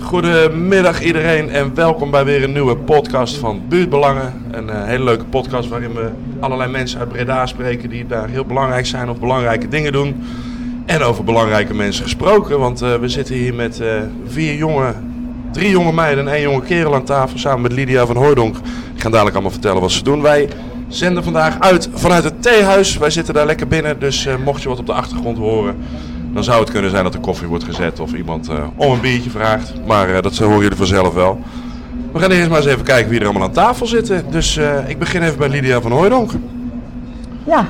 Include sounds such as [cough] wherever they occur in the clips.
Goedemiddag iedereen en welkom bij weer een nieuwe podcast van Buurtbelangen. Een uh, hele leuke podcast waarin we allerlei mensen uit Breda spreken die daar heel belangrijk zijn of belangrijke dingen doen. En over belangrijke mensen gesproken, want uh, we zitten hier met uh, vier jonge, drie jonge meiden en één jonge kerel aan tafel samen met Lydia van Hooydonk. Ik ga dadelijk allemaal vertellen wat ze doen. Wij zenden vandaag uit vanuit het theehuis. Wij zitten daar lekker binnen, dus mocht je wat op de achtergrond horen dan zou het kunnen zijn dat er koffie wordt gezet of iemand uh, om een biertje vraagt. Maar uh, dat horen jullie vanzelf wel. We gaan eerst maar eens even kijken wie er allemaal aan tafel zitten. Dus uh, ik begin even bij Lydia van Hooydonk. Ja,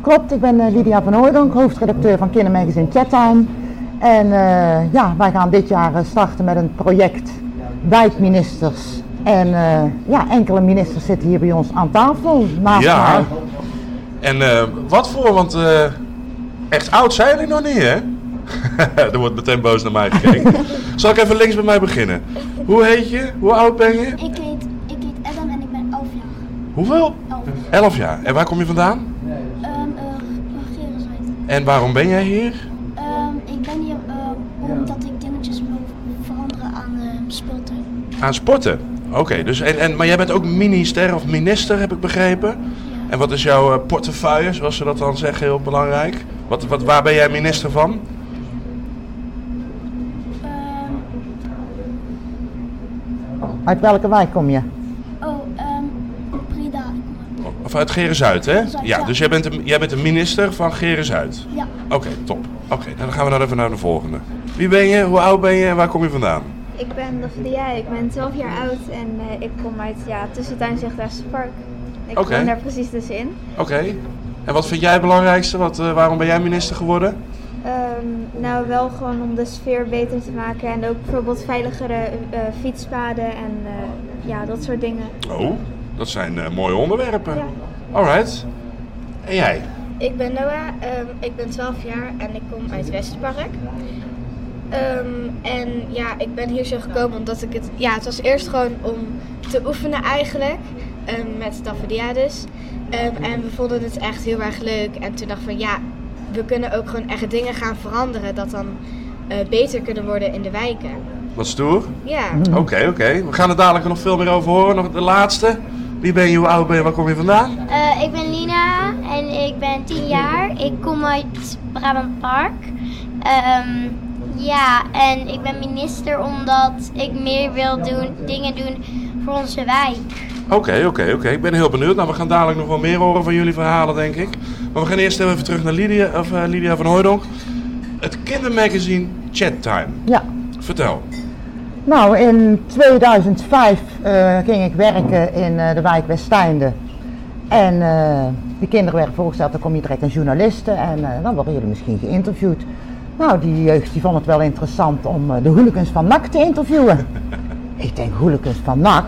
klopt. Ik ben Lydia van Hooydonk, hoofdredacteur van Kindermagazine Chattime. En ja, wij gaan dit jaar starten met een project Wijkministers. En ja, enkele ministers zitten hier bij ons aan tafel. Naast ja. Mij. En wat voor, want Echt oud zijn jullie nog niet, hè? [laughs] er wordt meteen boos naar mij gekeken. [laughs] Zal ik even links bij mij beginnen? Hoe heet je? Hoe oud ben je? Ik heet, ik heet Adam en ik ben 11 jaar. Hoeveel? 11. 11 jaar. En waar kom je vandaan? Um, uh, En waarom ben jij hier? Um, ik ben hier uh, omdat ik dingetjes wil veranderen aan uh, speeltuin. Aan sporten? Oké, okay, dus en, en, maar jij bent ook minister of minister, heb ik begrepen? Ja. En wat is jouw portefeuille, zoals ze dat dan zeggen, heel belangrijk? Wat, wat, waar ben jij minister van? Uh, uit welke wijk kom je? Oh, um, Breda. Of uit Geren-Zuid, hè? Zuid, ja, dus jij bent, de, jij bent de minister van Geren-Zuid? Ja. Oké, okay, top. Oké, okay, dan gaan we dan even naar de volgende. Wie ben je, hoe oud ben je en waar kom je vandaan? Ik ben Davidia, ik ben 12 jaar oud en uh, ik kom uit ja, Tussentuin Park. Ik okay. woon daar precies tussenin. Oké. En wat vind jij het belangrijkste? Wat, uh, waarom ben jij minister geworden? Um, nou, wel gewoon om de sfeer beter te maken en ook bijvoorbeeld veiligere uh, fietspaden en uh, ja, dat soort dingen. Oh, dat zijn mooie onderwerpen. Ja. Alright. En jij? Ik ben Noah, um, ik ben 12 jaar en ik kom uit Westerpark. Um, en ja, ik ben hier zo gekomen omdat ik het... Ja, het was eerst gewoon om te oefenen eigenlijk. Um, met Tafadiades. Um, en we vonden het echt heel erg leuk. En toen dachten we van ja, we kunnen ook gewoon echt dingen gaan veranderen. Dat dan uh, beter kunnen worden in de wijken. Wat stoer. Ja. Oké, oké. Okay. We gaan er dadelijk nog veel meer over horen. Nog de laatste. Wie ben je, hoe oud ben je, waar kom je vandaan? Uh, ik ben Lina en ik ben 10 jaar. Ik kom uit Brabant Park. Um, ja, en ik ben minister omdat ik meer wil doen, dingen doen voor onze wijk. Oké, oké, oké. Ik ben heel benieuwd. Nou, we gaan dadelijk nog wel meer horen van jullie verhalen, denk ik. Maar we gaan eerst even terug naar Lydia, of, uh, Lydia van Hooydonk. Het kindermagazine Chat Time. Ja. Vertel. Nou, in 2005 uh, ging ik werken in uh, de wijk Westeinde. En de kinderen werden voorgesteld, dan kom je direct een journaliste en dan worden jullie misschien geïnterviewd. Nou, die jeugd die vond het wel interessant om de hooligans van NAC te interviewen. [laughs] ik denk, hooligans van NAC?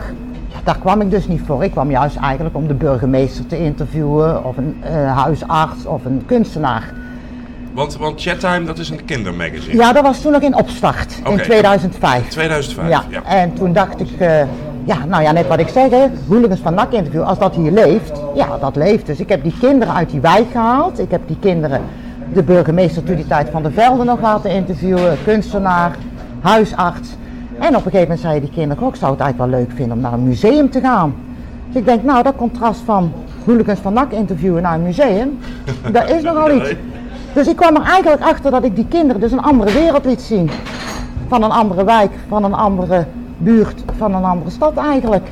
Daar kwam ik dus niet voor. Ik kwam juist eigenlijk om de burgemeester te interviewen, of een uh, huisarts of een kunstenaar. Want, want Chattime, dat is een kindermagazine? Ja, dat was toen nog in opstart, okay. in 2005. 2005, ja. ja. En toen dacht ik, uh, ja, nou ja, net wat ik zeg, hè, hooligans van NAC interview, als dat hier leeft, ja, dat leeft. Dus ik heb die kinderen uit die wijk gehaald. Ik heb die kinderen, de burgemeester toen die tijd van de Velden nog laten interviewen, kunstenaar, huisarts. En op een gegeven moment zeiden die kinderen ook, zou het eigenlijk wel leuk vinden om naar een museum te gaan. Dus ik denk, nou dat contrast van hooligans van NAC interviewen naar een museum, [laughs] dat is nogal iets. Dus ik kwam er eigenlijk achter dat ik die kinderen dus een andere wereld liet zien. Van een andere wijk, van een andere buurt, van een andere stad eigenlijk.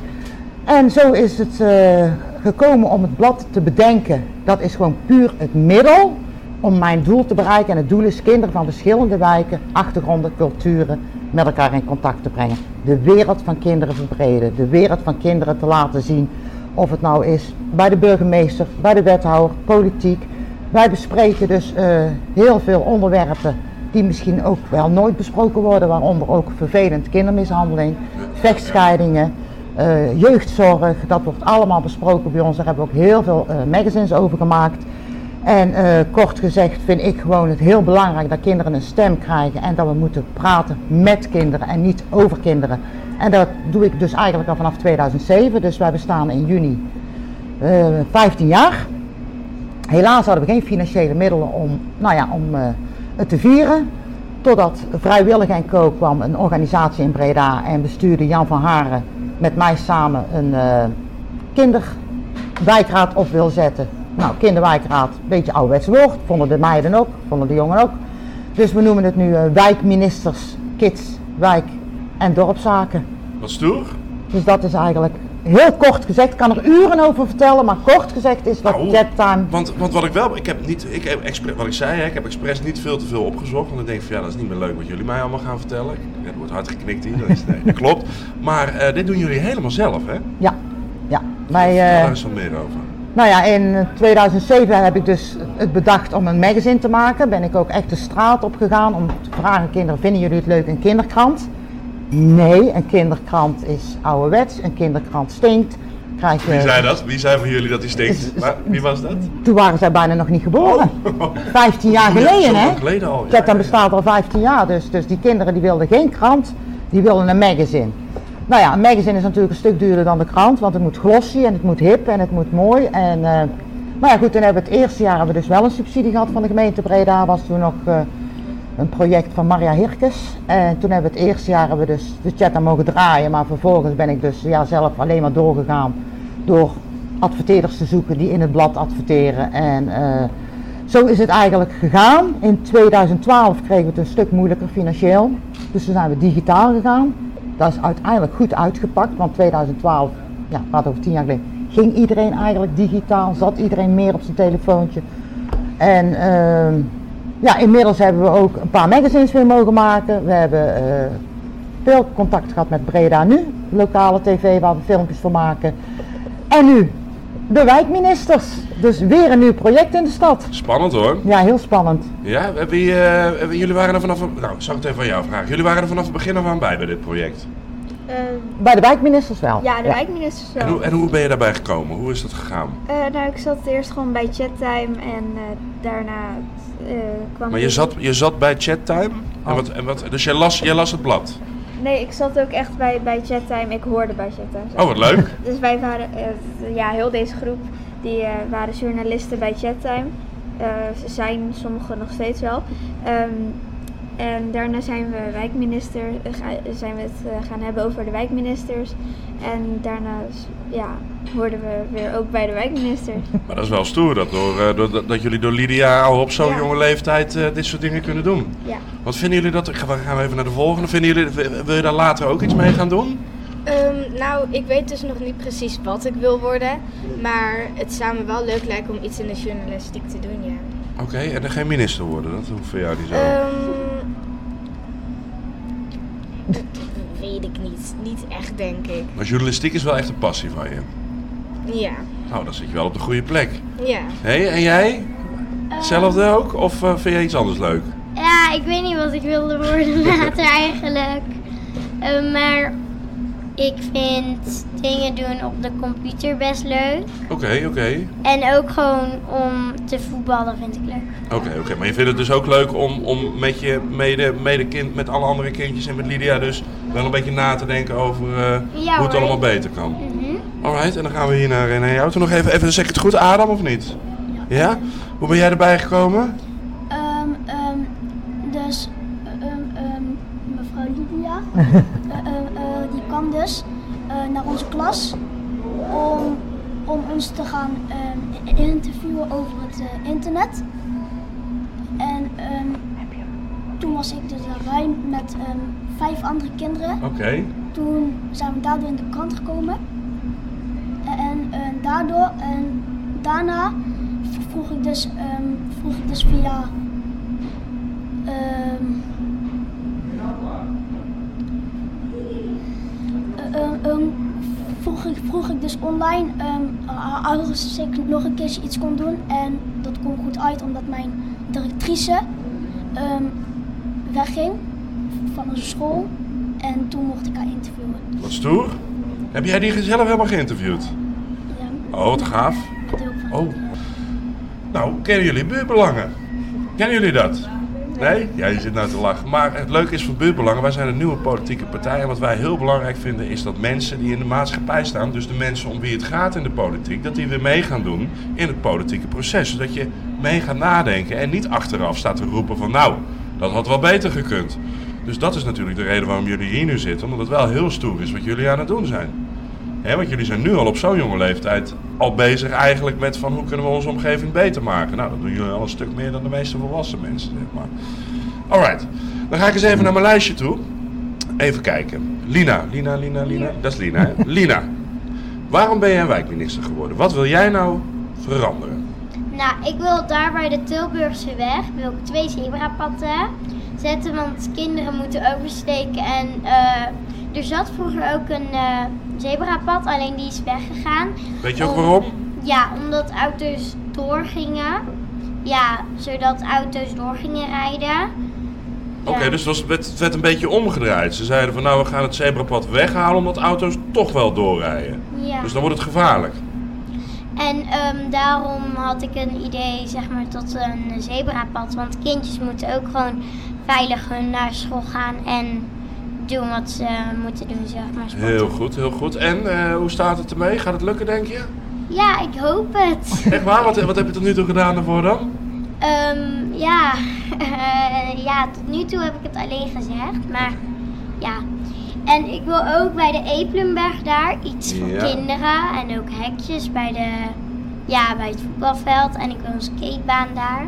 En zo is het uh, gekomen om het blad te bedenken. Dat is gewoon puur het middel om mijn doel te bereiken. En het doel is kinderen van verschillende wijken, achtergronden, culturen met elkaar in contact te brengen. De wereld van kinderen verbreden, de wereld van kinderen te laten zien. Of het nou is bij de burgemeester, bij de wethouder, politiek. Wij bespreken dus uh, heel veel onderwerpen die misschien ook wel nooit besproken worden, waaronder ook vervelend kindermishandeling, vechtscheidingen, uh, jeugdzorg. Dat wordt allemaal besproken bij ons. Daar hebben we ook heel veel uh, magazines over gemaakt. En uh, kort gezegd vind ik gewoon het heel belangrijk dat kinderen een stem krijgen en dat we moeten praten met kinderen en niet over kinderen. En dat doe ik dus eigenlijk al vanaf 2007, dus wij bestaan in juni uh, 15 jaar. Helaas hadden we geen financiële middelen om, nou ja, om uh, het te vieren. Totdat Vrijwillig en Co kwam, een organisatie in Breda. En bestuurde Jan van Haren met mij samen een eh, kinderwijkraad op wil zetten. Nou, kinderwijkraad, een beetje ouderwets woord. Vonden de meiden ook, vonden de jongen ook. Dus we noemen het nu eh, wijkministers, kids, wijk en dorpszaken. Wat stoer. Dus dat is eigenlijk heel kort gezegd. Ik kan er uren over vertellen, maar kort gezegd is wat Nou, chattime. Want, want wat ik wel, ik heb niet, ik heb expres, wat ik zei, ik heb expres niet veel te veel opgezocht. Want ik denk van ja, dat is niet meer leuk wat jullie mij allemaal gaan vertellen. Er wordt hard geknikt hier, dat, is, nee, dat klopt. Maar eh, dit doen jullie helemaal zelf, hè? Ja, ja. Wij, eh, daar eens wat meer over. Nou ja, in 2007 heb ik dus het bedacht om een magazine te maken. Ben ik ook echt de straat op gegaan om te vragen, kinderen, vinden jullie het leuk, een kinderkrant? Nee, een kinderkrant is ouderwets, een kinderkrant stinkt. Krijg je... Wie zei dat? Wie zei van jullie dat Is- stinkt? [laughs] Maar, wie was dat? Toen waren zij bijna nog niet geboren. 15 jaar geleden, hè? geleden al. Dat dan bestaat al 15 jaar, dus, dus die kinderen die wilden geen krant, die wilden een magazine. Nou ja, een magazine is natuurlijk een stuk duurder dan de krant, want het moet glossy en het moet hip en het moet mooi. En, eh, maar ja goed, toen hebben we het eerste jaar hebben we dus wel een subsidie gehad van de gemeente Breda, was toen nog eh, een project van Maria Hirkes. En toen hebben we het eerste jaar hebben we dus de chat mogen draaien, maar vervolgens ben ik dus ja, zelf alleen maar doorgegaan door adverteerders te zoeken die in het blad adverteren. En eh, zo is het eigenlijk gegaan. In 2012 kregen we het een stuk moeilijker financieel. Dus toen zijn we digitaal gegaan. Dat is uiteindelijk goed uitgepakt, want 2012, ja, praat over tien jaar geleden, ging iedereen eigenlijk digitaal, zat iedereen meer op zijn telefoontje. En ehm, ja, inmiddels hebben we ook een paar magazines weer mogen maken. We hebben eh, veel contact gehad met Breda Nu, lokale tv waar we filmpjes voor maken. En nu de wijkministers. Dus weer een nieuw project in de stad. Spannend hoor. Ja, heel spannend. Ja, wie, eh, jullie waren er vanaf... Nou, ik zal het even van jou vragen. Jullie waren er vanaf het begin af aan bij bij dit project. Eh, Bij de wijkministers wel. ja, de wijkministers En wel. hoe, en hoe ben je daarbij gekomen? Hoe is dat gegaan? Eh, nou, ik zat eerst gewoon bij chattime en eh, daarna eh, kwam Maar je ik- zat, je zat bij chattime? En wat, en wat, dus jij las, jij las het blad? Nee, ik zat ook echt bij, bij chattime. Ik hoorde bij chattime. Oh, wat leuk. [laughs] Dus wij waren, eh, ja, heel deze groep, die eh, waren journalisten bij chattime. Eh, ze zijn sommigen nog steeds wel. Ehm, en daarna zijn we wijkminister, eh, zijn we het eh, gaan hebben over de wijkministers. En daarna, ja, hoorden we weer ook bij de wijkministers. [laughs] Maar dat is wel stoer dat, door, eh, door- dat, dat jullie door Lydia al op zo'n Ja. jonge leeftijd dit soort dingen kunnen doen. Ja. Wat vinden jullie dat? Ik ga- We gaan even naar de volgende. Vinden jullie, wil je daar later ook iets mee gaan doen? Ehm, nou, ik weet dus nog niet precies wat ik wil worden. Maar het zou me wel leuk lijken om iets in de journalistiek te doen, ja. Oké, en dan geen minister worden. Dat hoeft voor jou niet zo. Ehm, [laughs] weet ik niet. Niet echt, denk ik. Maar journalistiek is wel echt een passie van je. Ja. Nou, dan zit je wel op de goede plek. Ja. Hé, en jij? Hetzelfde ook? Of eh, vind jij iets anders leuk? Ja, ik weet niet wat ik wilde worden [laughs] later eigenlijk. Eh, maar ik vind dingen doen op de computer best leuk. Oké, oké. En ook gewoon om te voetballen vind ik leuk. Oké, oké. Maar je vindt het dus ook leuk om, om met je mede, medekind, met alle andere kindjes en met Lydia dus wel een beetje na te denken over eh, Ja, hoe het hoor. allemaal beter kan. Mhm. Alright, en dan gaan we hier naar, naar jou toe nog even. Even zeg ik het goed, Adam, of niet? Ja? Hoe ben jij erbij gekomen? Ehm, ehm, dus ehm, ehm, mevrouw Lydia, eh, eh, eh, eh, naar onze klas om, om ons te gaan ehm, interviewen over het eh, internet. En ehm, toen was ik dus daarbij met ehm, vijf andere kinderen. Oké. Toen zijn we daardoor in de krant gekomen. En, en daardoor, en daarna vroeg ik dus, vroeg ik dus via. ehm, eh, eh, ehm, vroeg, ik, vroeg ik dus online ehm, als ik nog een keertje iets kon doen. En dat kwam goed uit omdat mijn directrice ehm, wegging van onze school. En toen mocht ik haar interviewen. Wat stoer. Heb jij die zelf helemaal geïnterviewd? Ja, Oh, wat gaaf. deel van Oh. Nou, kennen jullie buurtbelangen? Kennen jullie dat? Nee? Ja, je zit nou te lachen. Maar het leuke is van buurtbelangen, wij zijn een nieuwe politieke partij. En wat wij heel belangrijk vinden is dat mensen die in de maatschappij staan, dus de mensen om wie het gaat in de politiek, dat die weer mee gaan doen in het politieke proces. Zodat je mee gaat nadenken en niet achteraf staat te roepen van nou, Dat had wel beter gekund. Dus dat is natuurlijk de reden waarom jullie hier nu zitten. Omdat het wel heel stoer is wat jullie aan het doen zijn. Hè, want jullie zijn nu al op zo'n jonge leeftijd al bezig eigenlijk met van hoe kunnen we onze omgeving beter maken. Nou, dat doen jullie al een stuk meer dan de meeste volwassen mensen, zeg maar. Alright, dan ga ik eens even naar mijn lijstje toe. Even kijken. Lina, Lina, Lina, Lina. Dat is Lina, hè? [laughs] Lina, waarom ben jij wijkminister geworden? Wat wil jij nou veranderen? Nou, ik wil daar bij de Tilburgse weg wil ik twee zebrapadden zetten, want kinderen moeten oversteken. En eh, er zat vroeger ook een eh, zebrapad, alleen die is weggegaan. Weet je ook Om- waarom? Ja, omdat auto's doorgingen. Ja, zodat auto's door gingen rijden. Oké, Ja. dus het, was, het werd- het werd een beetje omgedraaid. Ze zeiden van nou, we gaan het zebrapad weghalen omdat auto's toch wel doorrijden. Ja. Dus dan wordt het gevaarlijk. En ehm, daarom had ik een idee, zeg maar, tot een zebrapad. Want kindjes moeten ook gewoon veilig naar school gaan en doen wat ze moeten doen, zeg maar. sporten. Heel goed, heel goed. En eh, hoe staat het ermee? Gaat het lukken, denk je? Ja, ik hoop het. [laughs] Echt waar? Wat, wat heb je tot nu toe gedaan daarvoor dan? Ehm, ja, [laughs] ja, tot nu toe heb ik het alleen gezegd, maar ja. En ik wil ook bij de Epelenberg daar iets voor Ja. kinderen en ook hekjes bij, de, ja, bij het voetbalveld. En ik wil een skatebaan daar,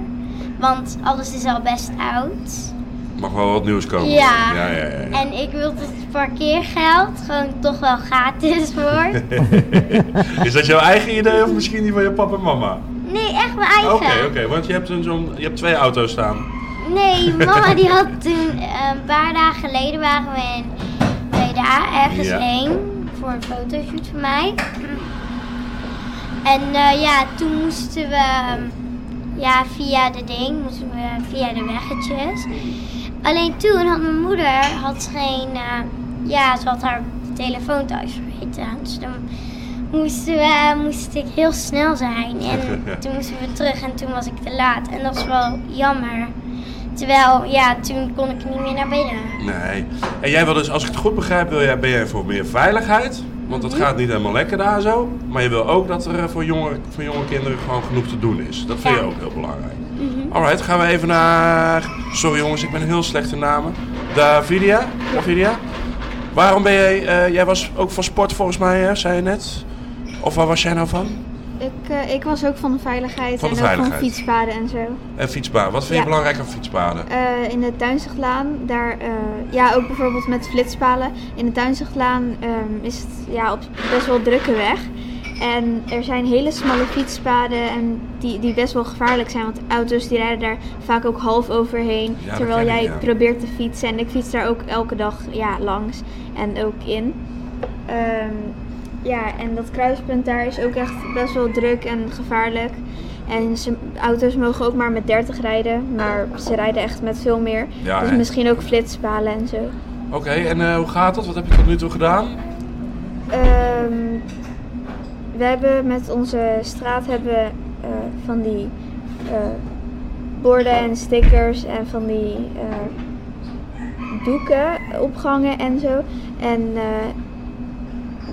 want alles is al best oud. Mag wel wat nieuws komen. Ja. ja, ja. En ik wil dat het parkeergeld gewoon toch wel gratis wordt. [laughs] Is dat jouw eigen idee of misschien die van je papa en mama? Nee, echt mijn Oké, eigen. oké. Want je hebt, een zo'n, je hebt twee auto's staan. Nee, [laughs] mama die had toen eh, een paar dagen geleden waren we in Breda ergens Ja. heen voor een fotoshoot van mij. En eh, ja, toen moesten we ehm, ja, via de ding, moesten we via de weggetjes. Alleen toen had mijn moeder had geen, eh, ja, ze had haar telefoon thuis vergeten. Dus dan moesten we, moest ik heel snel zijn. En [laughs] toen moesten we terug en toen was ik te laat. En dat was wel jammer. Terwijl, ja, toen kon ik niet meer naar binnen. Nee. En jij wil dus, als ik het goed begrijp, wil jij, ben jij voor meer veiligheid. Want het gaat niet helemaal lekker daar zo. Maar je wil ook dat er eh, voor jonge, voor jonge kinderen gewoon genoeg te doen is. Dat vind je ook heel belangrijk. Alright, gaan we even naar... Sorry jongens, ik ben heel slecht in namen. Davidia? Davidia? Waarom ben jij... eh, jij was ook van sport volgens mij, hè, zei je net. Of waar was jij nou van? Ik, eh, ik was ook van de veiligheid Van de en ook van fietspaden en zo. En fietsbaan. Wat vind je belangrijk aan fietspaden? Eh, in de Tuinzichtlaan, daar, ja, ook bijvoorbeeld met flitspalen. In de Tuinzichtlaan ehm, is het ja, op best wel drukke weg. En er zijn hele smalle fietspaden en die, die best wel gevaarlijk zijn. Want auto's die rijden daar vaak ook half overheen. Ja, dat terwijl ik, jij ja. probeert te fietsen. En ik fiets daar ook elke dag ja, langs en ook in. Ehm, ja, en dat kruispunt daar is ook echt best wel druk en gevaarlijk. En ze, auto's mogen ook maar met 30 rijden, maar ze rijden echt met veel meer. Ja, dus misschien ook flitspalen en zo. Oké, en eh, hoe gaat het? Wat heb je tot nu toe gedaan? Ehm, we hebben met onze straat hebben, eh, van die eh, borden en stickers en van die eh, doeken opgehangen en zo. En eh,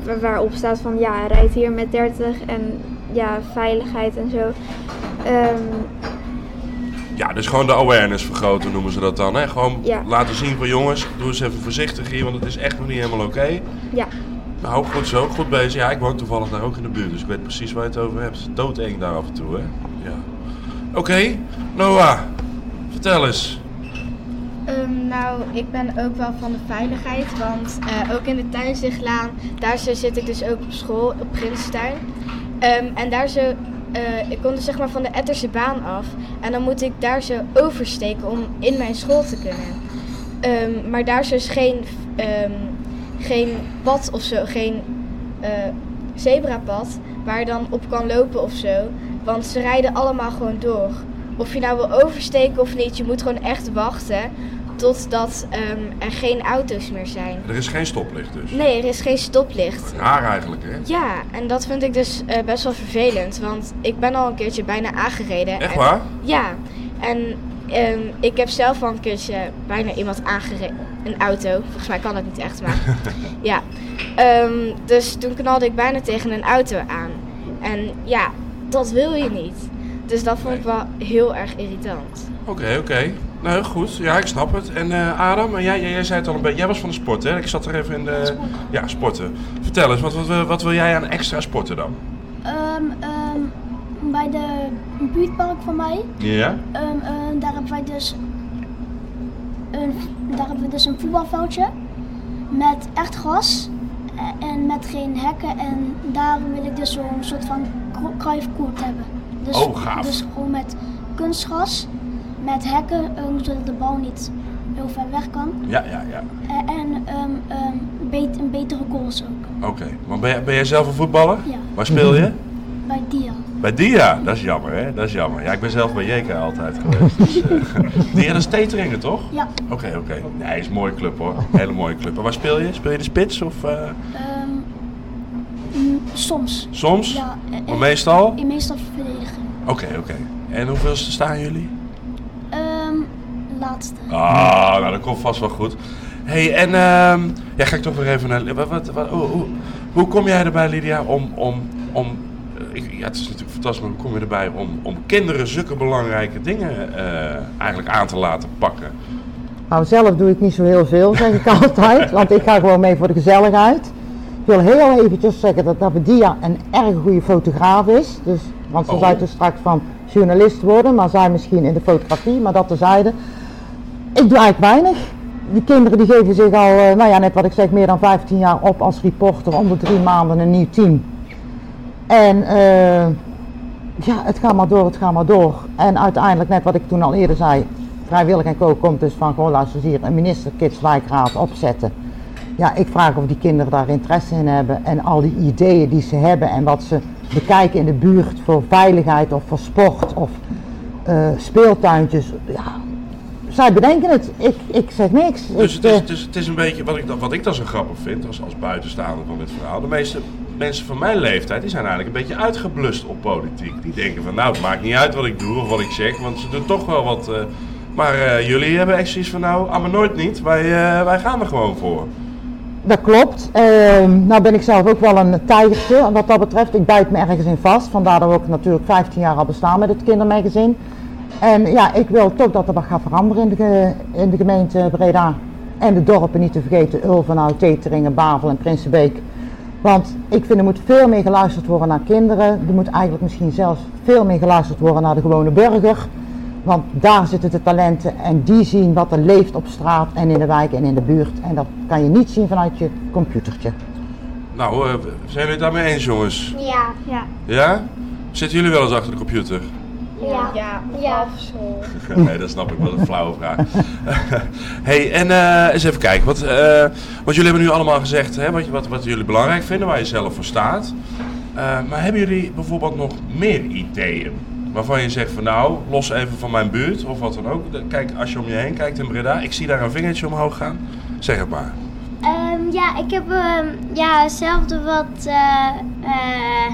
wa- waarop staat van ja, rijd hier met 30 en ja, veiligheid en zo. Ehm, Ja, dus gewoon de awareness vergroten noemen ze dat dan. Hè? Gewoon Ja. laten zien van jongens, doe eens even voorzichtig hier, want het is echt nog niet helemaal oké. ja, Nou, goed zo, goed bezig. Ja, ik woon toevallig daar ook in de buurt, dus ik weet precies waar je het over hebt. Doodeng daar af en toe, hè. Ja. Oké, Noah, vertel eens. Ehm, nou, ik ben ook wel van de veiligheid, want eh, ook in de tuinzichtlaan, daar zo zit ik dus ook op school, op Prinstuin. Ehm, en daar zo, eh, ik kom dus zeg maar van de Etterse baan af en dan moet ik daar zo oversteken om in mijn school te kunnen. Ehm, maar daar is dus geen, geen pad of zo, geen eh, zebrapad waar je dan op kan lopen of zo. Want ze rijden allemaal gewoon door. Of je nou wil oversteken of niet, je moet gewoon echt wachten totdat ehm, er geen auto's meer zijn. Er is geen stoplicht dus. Nee, er is geen stoplicht. Raar eigenlijk, hè? Ja, en dat vind ik dus eh, best wel vervelend, want ik ben al een keertje bijna aangereden. Echt en- waar? Ja, en ehm, ik heb zelf al een keertje bijna iemand aangereden. Een auto, volgens mij kan dat niet echt, maar [laughs] ja. Ehm, dus toen knalde ik bijna tegen een auto aan. En ja, dat wil je niet. Dus dat vond ik wel heel erg irritant. Oké, oké. Nou, goed. Ja, ik snap het. En eh, Adam, en jij, jij, jij zei het al een beetje. Jij was van de sport, hè? Ik zat er even in de... Ja, sporten. Vertel eens, wat, wat, wat wil jij aan extra sporten dan? Ehm, ehm, bij de buurtpark van mij, Ja? ehm, ehm, daar hebben wij dus een, daar hebben we dus een voetbalveldje met echt gras eh, en met geen hekken en daar wil ik dus zo'n soort van kruifkoert hebben. Dus, Oh, gaaf. Dus gewoon met kunstgras, met hekken, eh, zodat de bal niet heel ver weg kan. Ja, ja, ja. Eh, en ehm, ehm, bet- een betere goals ook. Oké. Maar ben jij, ben jij zelf een voetballer? Ja. Waar speel je? [laughs] Bij Dia. Bij Dia. Dat is jammer, hè? Dat is jammer. Ja, ik ben zelf bij JK altijd geweest. Dus, [laughs] Dia, dat is Teteringen, toch? Ja. Oké, oké. Nee, is een mooie club, hoor. Hele mooie club. En waar speel je? Speel je de spits of... eh, Ehm, mm, soms. soms? Ja, eh, Maar eh, meestal? In meestal verdedigen. Oké, oké. En hoeveelste staan jullie? Ehm, laatste. Ah, nou dat komt vast wel goed. hey, en ehm ja, ga ik toch weer even naar... Wat, wat, wat- hoe, hoe, hoe kom jij erbij, Lydia, om... om, om ik, ja, het is natuurlijk kom je erbij om, om kinderen zulke belangrijke dingen eh, eigenlijk aan te laten pakken? Nou, zelf doe ik niet zo heel veel, zeg ik [laughs] altijd, want ik ga gewoon mee voor de gezelligheid. Ik wil heel eventjes zeggen dat Davidia een erg goede fotograaf is. Dus, want ze Oh. zou dus straks van journalist worden, maar zij misschien in de fotografie, maar dat terzijde. Ik doe eigenlijk weinig. Die kinderen die geven zich al, eh, nou ja, net wat ik zeg, meer dan 15 jaar op als reporter om de drie maanden een nieuw team. En eh, ja, het gaat maar door, het gaat maar door. En uiteindelijk, net wat ik toen al eerder zei, vrijwillig en co komt dus van gewoon luister eens hier een minister Kids Wijkraad opzetten. Ja, ik vraag of die kinderen daar interesse in hebben en al die ideeën die ze hebben en wat ze bekijken in de buurt voor veiligheid of voor sport of eh, speeltuintjes. Ja, zij bedenken het. Ik, ik zeg niks. Dus Ik, het is, eh, het, is, het is een beetje, wat ik, dan- wat ik dan zo grappig vind, als, als buitenstaander van dit verhaal. De meeste mensen van mijn leeftijd, die zijn eigenlijk een beetje uitgeblust op politiek. Die denken van, nou, het maakt niet uit wat ik doe of wat ik zeg, want ze doen toch wel wat... eh, maar eh, jullie hebben echt zoiets van, nou, maar nooit niet. Wij, eh, wij gaan er gewoon voor. Dat klopt. Ehm, nou ben ik zelf ook wel een tijgertje wat dat betreft. Ik bijt me ergens in vast. Vandaar dat we ook natuurlijk 15 jaar al bestaan met het kindermagazine. En ja, ik wil toch dat er wat gaat veranderen in de, in de gemeente Breda. En de dorpen niet te vergeten, Ulvenhout, Teteringen, Bavel en Prinsenbeek. Want ik vind er moet veel meer geluisterd worden naar kinderen. Er moet eigenlijk misschien zelfs veel meer geluisterd worden naar de gewone burger. Want daar zitten de talenten en die zien wat er leeft op straat en in de wijk en in de buurt. En dat kan je niet zien vanuit je computertje. Nou, eh, zijn jullie het daarmee eens, jongens? Ja. Ja. Ja? Zitten jullie wel eens achter de computer? Ja. Ja, Ja. [laughs] Nee, dat snap ik wel, een flauwe vraag. [laughs] hey, en eh, eens even kijken. Wat, eh, want jullie hebben nu allemaal gezegd hè, wat, wat, wat jullie belangrijk vinden, waar je zelf voor staat. Eh, maar hebben jullie bijvoorbeeld nog meer ideeën? Waarvan je zegt van nou, los even van mijn buurt of wat dan ook. Kijk, als je om je heen kijkt in Breda, ik zie daar een vingertje omhoog gaan. Zeg het maar. Ehm, ja, ik heb ehm, ja, hetzelfde wat eh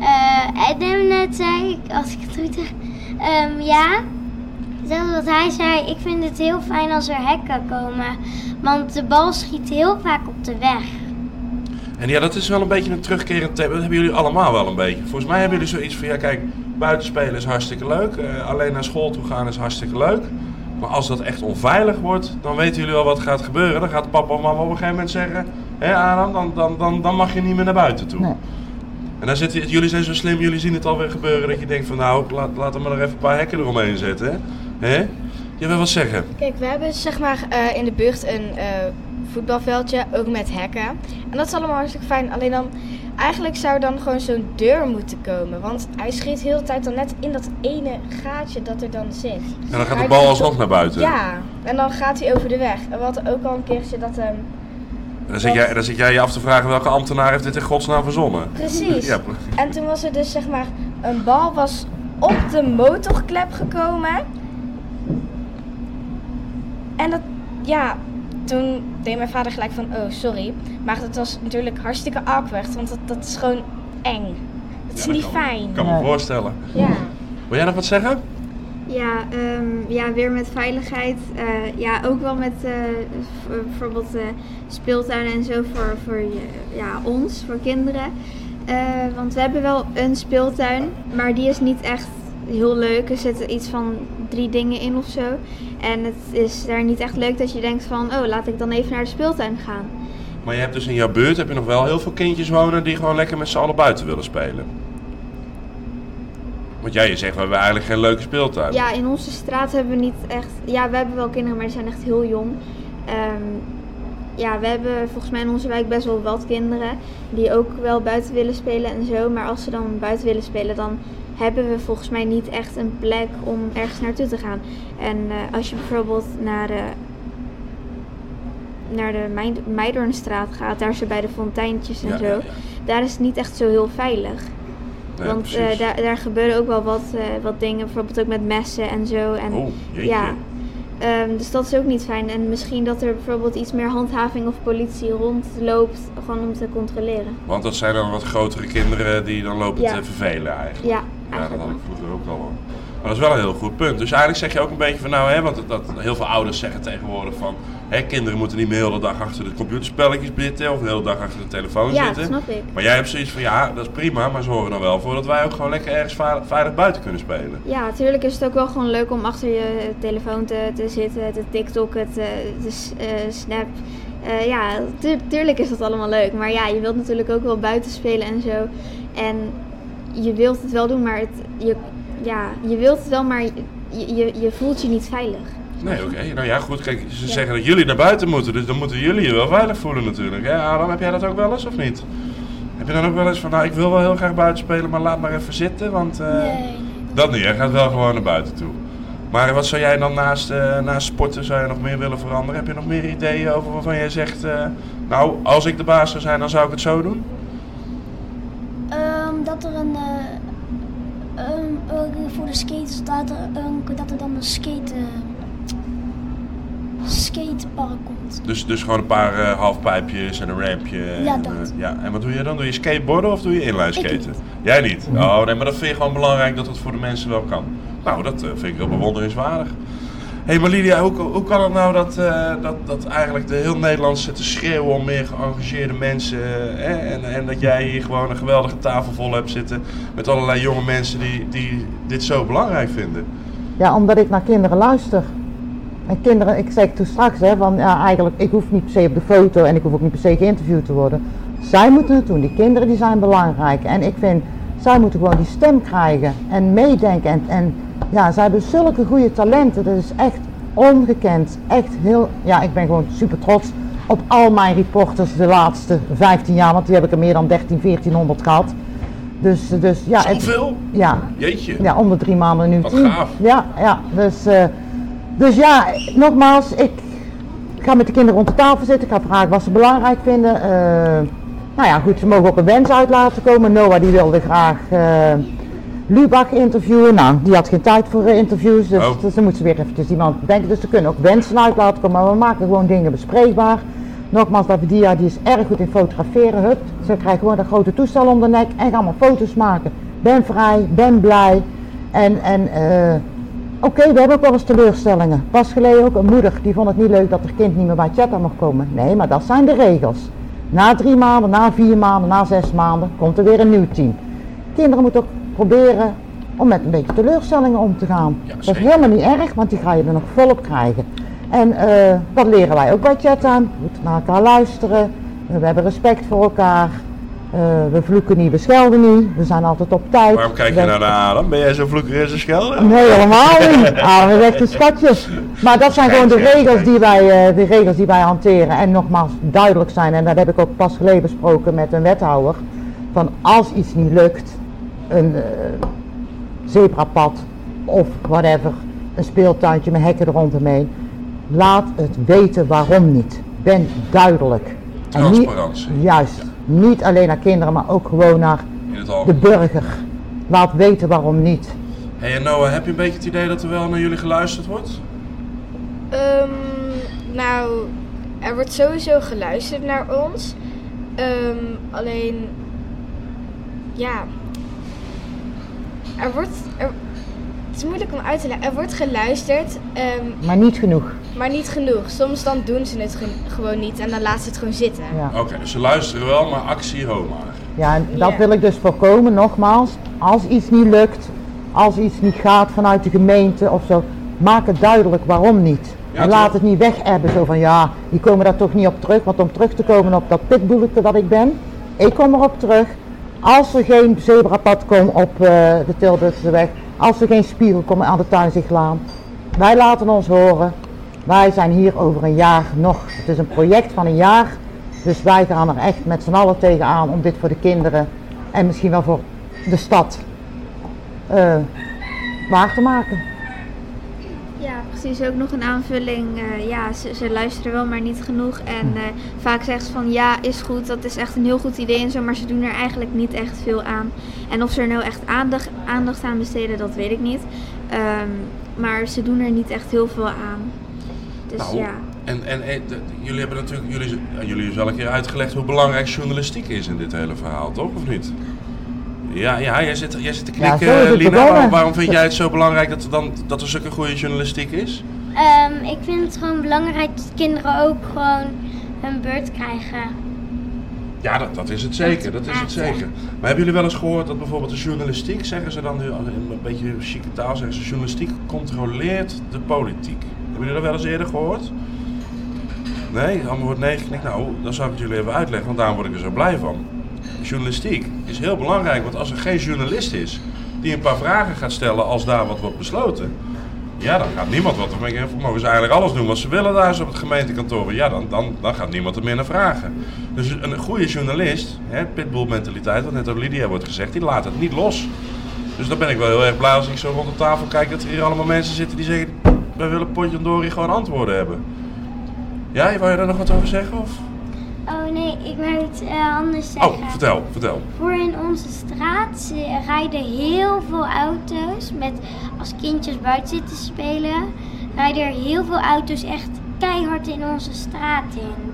eh eh, Adam net zei, als ik het goed heb. Ehm, ja, hetzelfde wat hij zei. Ik vind het heel fijn als er hekken komen. Want de bal schiet heel vaak op de weg. En ja, dat is wel een beetje een terugkerend thema. Dat hebben jullie allemaal wel een beetje. Volgens mij hebben jullie zoiets van, ja kijk, buitenspelen is hartstikke leuk. eh, alleen naar school toe gaan is hartstikke leuk. Maar als dat echt onveilig wordt, dan weten jullie al wat gaat gebeuren. Dan gaat papa of mama op een gegeven moment zeggen, hé Adam, dan, dan, dan, dan mag je niet meer naar buiten toe. Nee. En dan zitten, jullie zijn zo slim, jullie zien het alweer gebeuren dat je denkt van nou, laat, laten we maar nog even een paar hekken eromheen zetten. Hè? Je wil wat zeggen? Kijk, we hebben zeg maar eh, in de buurt een eh, voetbalveldje, ook met hekken. En dat is allemaal hartstikke fijn. Alleen dan, eigenlijk zou dan gewoon zo'n deur moeten komen. Want hij schiet heel de tijd dan net in dat ene gaatje dat er dan zit. En dan gaat de bal alsnog naar buiten. Ja, en dan gaat hij over de weg. En we hadden ook al een keertje dat... ehm, En dan zit, jij, dan zit jij je af te vragen welke ambtenaar heeft dit in godsnaam verzonnen. Precies. Ja, En toen was er dus zeg maar een bal was op de motorklep gekomen. En dat, ja, toen deed mijn vader gelijk van, oh sorry. Maar dat was natuurlijk hartstikke awkward, want dat, dat is gewoon eng. Dat is Ja, dat niet kan- fijn. kan me voorstellen. Ja. Wil jij nog wat zeggen? Ja, ehm, ja, weer met veiligheid. Eh, ja, ook wel met eh, bijvoorbeeld eh speeltuinen en zo voor, voor ja, ons, voor kinderen. Want we hebben wel een speeltuin, maar die is niet echt heel leuk. Er zitten iets van drie dingen in of zo. En het is daar niet echt leuk dat je denkt van, oh, laat ik dan even naar de speeltuin gaan. Maar je hebt dus in jouw buurt heb je nog wel heel veel kindjes wonen die gewoon lekker met z'n allen buiten willen spelen. Want jij je zegt, we hebben eigenlijk geen leuke speeltuin. Ja, in onze straat hebben we niet echt. Ja, we hebben wel kinderen, maar die zijn echt heel jong. Ehm, ja, we hebben volgens mij in onze wijk best wel wat kinderen die ook wel buiten willen spelen en zo. Maar als ze dan buiten willen spelen, dan hebben we volgens mij niet echt een plek om ergens naartoe te gaan. En eh, als je bijvoorbeeld naar de, naar de Meid- Meidoornstraat gaat, daar zo bij de fonteintjes en Ja, zo, ja, ja. daar is het niet echt zo heel veilig. Want eh, daar, daar gebeuren ook wel wat, eh, wat dingen, bijvoorbeeld ook met messen en zo. En, Oh, ja, Ehm, dus dat is ook niet fijn. En misschien dat er bijvoorbeeld iets meer handhaving of politie rondloopt, gewoon om te controleren. Want dat zijn dan wat grotere kinderen die dan lopen Ja. te vervelen eigenlijk. Ja, Ja, dat eigenlijk had ik vroeger ook al. Maar dat is wel een heel goed punt. Dus eigenlijk zeg je ook een beetje van nou, hè, want dat, dat heel veel ouders zeggen tegenwoordig van hè, kinderen moeten niet meer de hele dag achter de computerspelletjes zitten of de hele dag achter de telefoon Ja, zitten. dat snap ik. Maar jij hebt zoiets van ja, dat is prima, maar zorg er dan wel voor dat wij ook gewoon lekker ergens veilig, veilig buiten kunnen spelen. Ja, natuurlijk is het ook wel gewoon leuk om achter je telefoon te, te zitten, te TikTokken, te, te eh, Snap. Eh, ja, tu- tuurlijk is dat allemaal leuk. Maar ja, je wilt natuurlijk ook wel buiten spelen en zo. En je wilt het wel doen, maar het, je, ja, je wilt het wel, maar je, je, je voelt je niet veilig. Nee, oké. Nou ja, goed. Kijk, ze zeggen dat jullie naar buiten moeten, dus dan moeten jullie je wel veilig voelen natuurlijk. Hè? Adam, heb jij dat ook wel eens of niet? Heb je dan ook wel eens van, nou, ik wil wel heel graag buiten spelen, maar laat maar even zitten, want... eh, Nee. Dat niet, jij gaat wel gewoon naar buiten toe. Maar wat zou jij dan naast, eh, naast sporten zou je nog meer willen veranderen? Heb je nog meer ideeën over waarvan jij zegt, eh, nou, als ik de baas zou zijn, dan zou ik het zo doen? Ehm, dat er een. Eh, een- eh, voor de skaters, dat er, een- dat er dan een skate. skatepark komt. Dus, dus gewoon een paar eh, halfpijpjes en een rampje. Ja, en, dat. eh, ja. en wat doe je dan? Doe je skateboarden of doe je inline Ik skaten? niet. Jij niet? Oh nee, maar dat vind je gewoon belangrijk dat het voor de mensen wel kan. Nou, dat eh, vind ik heel bewonderingswaardig. Hey, maar Lydia, hoe, hoe kan het nou dat, eh, dat, dat eigenlijk de heel Nederland zit te schreeuwen om meer geëngageerde mensen? eh? En, en dat jij hier gewoon een geweldige tafel vol hebt zitten met allerlei jonge mensen die, die dit zo belangrijk vinden? Ja, omdat ik naar kinderen luister. En kinderen, ik zei toen straks, hè, van ja, eigenlijk, ik hoef niet per se op de foto en ik hoef ook niet per se geïnterviewd te worden. Zij moeten het doen, die kinderen die zijn belangrijk. En ik vind, zij moeten gewoon die stem krijgen en meedenken. En, en ja, zij hebben zulke goede talenten, dat is echt ongekend. Echt heel, ja, ik ben gewoon super trots op al mijn reporters de laatste 15 jaar, want die heb ik er meer dan 13, 1400 gehad. Dus, dus ja, het- Zoveel? ja, Jeetje. ja, om de drie maanden nu Wat tien. gaaf. Ja, ja. Dus, eh, dus ja, nogmaals, ik ga met de kinderen rond de tafel zitten. Ik ga vragen wat ze belangrijk vinden. Eh, nou ja, goed, ze mogen ook een wens uit laten komen. Noah die wilde graag eh Lubach interviewen. Nou, die had geen tijd voor eh, interviews. Dus, Oh. dus dan moet ze weer eventjes iemand denken. Dus ze kunnen ook wensen uit laten komen. Maar we maken gewoon dingen bespreekbaar. Nogmaals, Davidia die is erg goed in fotograferen. Hup, ze krijgt gewoon een grote toestel om de nek en gaan allemaal foto's maken. Ben vrij, ben blij. En, en eh, oké, we hebben ook wel eens teleurstellingen. Pas geleden ook een moeder die vond het niet leuk dat haar kind niet meer bij Chatta mag komen. Nee, maar dat zijn de regels. Na drie maanden, na vier maanden, na zes maanden komt er weer een nieuw team. Kinderen moeten ook proberen om met een beetje teleurstellingen om te gaan. Ja, dat is helemaal niet erg, want die ga je er nog volop krijgen. En eh, dat leren wij ook bij Chatta. We moeten naar elkaar luisteren. We hebben respect voor elkaar. Eh, we vloeken niet, we schelden niet. We zijn altijd op tijd. Waarom kijk je naar de Adam? Ben jij zo vloeker en zo schelden? Nee, helemaal niet. Ah, we zijn echt een schatje. Maar dat zijn gewoon de regels die wij, eh, de regels die wij hanteren. En nogmaals duidelijk zijn, en dat heb ik ook pas geleden besproken met een wethouder. Van als iets niet lukt, een eh, zebrapad of whatever, een speeltuintje met hekken er rondomheen. Laat het weten waarom niet. Ben duidelijk. En niet- Transparantie. Juist. Niet alleen naar kinderen, maar ook gewoon naar de burger. Laat weten waarom niet. Hey, en Noah, heb je een beetje het idee dat er wel naar jullie geluisterd wordt? Ehm, nou, er wordt sowieso geluisterd naar ons. Ehm, alleen, ja, er wordt, er, het is moeilijk om uit te leggen. Er wordt geluisterd, ehm, Maar niet genoeg. maar niet genoeg. Soms dan doen ze het ge- gewoon niet en dan laten ze het gewoon zitten. Ja. Oké, dus ze luisteren wel, maar actie ho maar. Ja, en dat Ja. wil ik dus voorkomen, nogmaals. Als iets niet lukt, als iets niet gaat vanuit de gemeente of zo, maak het duidelijk waarom niet. Ja, en laat het niet weg hebben zo van ja, die komen daar toch niet op terug. Want om terug te komen op dat pitboeleke dat ik ben, ik kom erop terug. Als er geen zebrapad komt op eh, de Tilburgse weg, als er geen spiegel komen aan de Tuinzichtlaan, wij laten ons horen. Wij zijn hier over een jaar nog. Het is een project van een jaar. Dus wij gaan er echt met z'n allen tegenaan om dit voor de kinderen en misschien wel voor de stad eh, waar te maken. Precies. Ook nog een aanvulling. eh, ja, ze, ze luisteren wel, maar niet genoeg. En eh, vaak zeggen ze van ja, is goed, dat is echt een heel goed idee en zo, maar ze doen er eigenlijk niet echt veel aan. En of ze er nou echt aandacht, aandacht aan besteden, dat weet ik niet. Ehm, maar ze doen er niet echt heel veel aan. Dus Nou, ja. En, en, en de- jullie hebben natuurlijk, jullie, jullie hebben wel een keer uitgelegd hoe belangrijk journalistiek is in dit hele verhaal, toch? Of niet? Ja, ja jij, zit, jij zit te Ja, knikken, Lina. Waarom, waarom vind jij het zo belangrijk dat er, dan, dat er zulke goede journalistiek is? Ehm, ik vind het gewoon belangrijk dat kinderen ook gewoon hun beurt krijgen. Ja, dat, dat is het zeker, dat is het zeker. Maar hebben jullie wel eens gehoord dat bijvoorbeeld de journalistiek, zeggen ze dan nu in een beetje chique taal, zeggen ze journalistiek controleert de politiek. Hebben jullie dat wel eens eerder gehoord? Nee, allemaal wordt nee geknikt. Nou, dan zal ik het jullie even uitleggen, want daarom word ik er zo blij van. Journalistiek is heel belangrijk, want als er geen journalist is die een paar vragen gaat stellen als daar wat wordt besloten, ja, dan gaat niemand wat. Dan mogen ze eigenlijk alles doen wat ze willen daar op het gemeentekantoor. Ja, dan, dan, dan gaat niemand er meer naar vragen. Dus een goede journalist, hè, pitbull mentaliteit, wat net door Lydia wordt gezegd, die laat het niet los. Dus dan ben ik wel heel erg blij als ik zo rond de tafel kijk dat er hier allemaal mensen zitten die zeggen, wij willen Potjandori gewoon antwoorden hebben. Ja, wou je daar nog wat over zeggen? Of? Oh nee, ik wou iets eh, anders zeggen. Oh, vertel, vertel. Voor in onze straat zi- rijden heel veel auto's met als kindjes buiten zitten spelen, rijden er heel veel auto's echt keihard in onze straat in.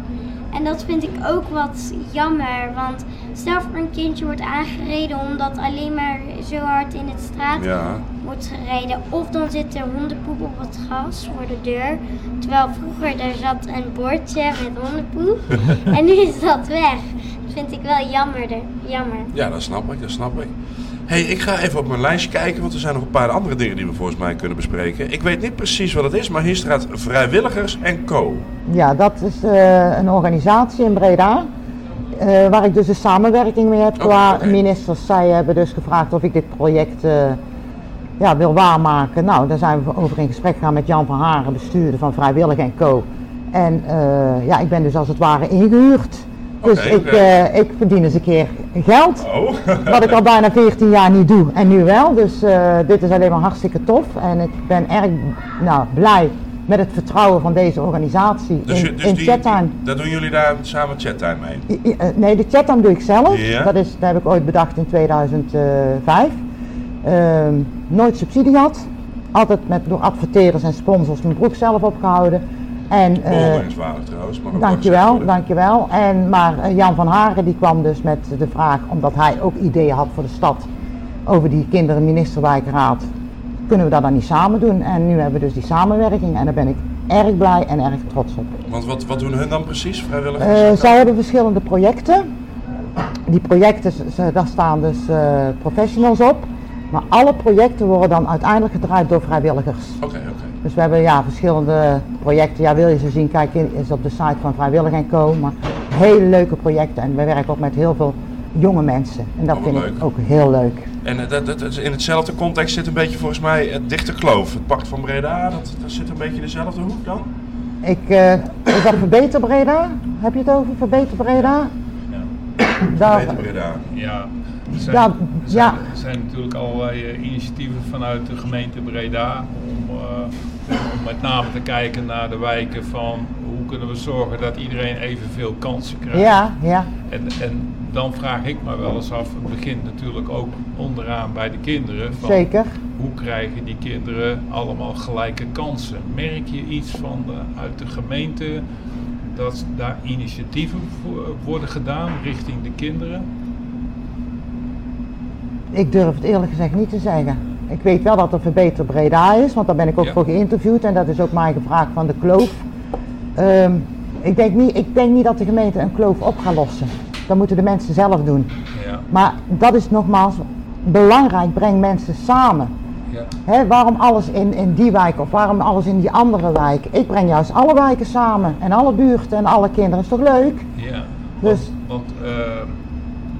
En dat vind ik ook wat jammer, want stel voor een kindje wordt aangereden omdat alleen maar zo hard in het straat Ja. wordt gereden. Of dan zit er hondenpoep op het gras voor de deur. Terwijl vroeger daar zat een bordje met hondenpoep. [laughs] en nu is dat weg. Dat vind ik wel jammer. jammer. Ja, dat snap ik, dat snap ik. hey, ik ga even op mijn lijstje kijken, want er zijn nog een paar andere dingen die we volgens mij kunnen bespreken. Ik weet niet precies wat het is, maar hier staat Vrijwilligers en Co. Ja, dat is eh, een organisatie in Breda. Eh, waar ik dus een samenwerking mee heb Oké, qua ministers. Zij hebben dus gevraagd of ik dit project eh, ja, wil waarmaken. Nou, daar zijn we over in gesprek gegaan met Jan van Haren, bestuurder van Vrijwillig en Co. En eh, ja, ik ben dus als het ware ingehuurd. Dus ik, ik verdien eens een keer geld. Oh, [laughs] Wat ik al bijna 14 jaar niet doe en nu wel. Dus dit is alleen maar hartstikke tof. En ik ben erg nou, blij met het vertrouwen van deze organisatie dus, in, dus in die, chattime. daar doen jullie daar samen chattime mee? I- i- eh, Nee, de chattime doe ik zelf. Dat, is, dat heb ik ooit bedacht in 2005. Ehm, nooit subsidie had. Altijd met, door adverteerders en sponsors mijn broek zelf opgehouden. En, eh, Bewonderenswaardig trouwens. mag gezegd Dankjewel, dankjewel. En, maar eh, Jan van Haren die kwam dus met de vraag, omdat hij ook ideeën had voor de stad over die kinderen ministerwijkraad, kunnen we dat dan niet samen doen? En nu hebben we dus die samenwerking en daar ben ik erg blij en erg trots op. Want wat, wat doen hun dan precies, vrijwilligers? Eh, zij hebben verschillende projecten. Die projecten, daar staan dus eh, professionals op. Maar alle projecten worden dan uiteindelijk gedraaid door vrijwilligers. Oké, oké. Dus we hebben ja, verschillende projecten. Ja, wil je ze zien, kijk in, is op de site van Vrijwillig en Co. Maar hele leuke projecten en we werken ook met heel veel jonge mensen. En dat Oh, vind ik ook heel leuk. En eh, dat, dat, in hetzelfde context zit een beetje volgens mij het dichte kloof. Het pact van Breda, dat, dat zit een beetje in dezelfde hoek dan? Ik, eh, is dat Verbeter Breda? Heb je het over Verbeter Breda? Daar, Beter Breda. Ja, er zijn, Ja, er zijn, ja. er zijn natuurlijk allerlei eh, initiatieven vanuit de gemeente Breda om, eh, om met name te kijken naar de wijken van hoe kunnen we zorgen dat iedereen evenveel kansen krijgt. ja, ja, En, en dan vraag ik me wel eens af, het begint natuurlijk ook onderaan bij de kinderen. Van zeker. Hoe krijgen die kinderen allemaal gelijke kansen? Merk je iets van de, uit de gemeente dat daar initiatieven voor- worden gedaan richting de kinderen? Ik durf het eerlijk gezegd niet te zeggen. Ik weet wel dat er Verbeter Breda is, want daar ben ik ook Ja. voor geïnterviewd en dat is ook mij gevraagd van de kloof. Ehm, ik, denk niet, ik denk niet dat de gemeente een kloof op gaat lossen. Dat moeten de mensen zelf doen. Ja. Maar dat is nogmaals belangrijk, breng mensen samen. Ja. Waarom alles in, in die wijk of waarom alles in die andere wijk? Ik breng juist alle wijken samen en alle buurten en alle kinderen. Is toch leuk? Ja, Dus- want, want eh,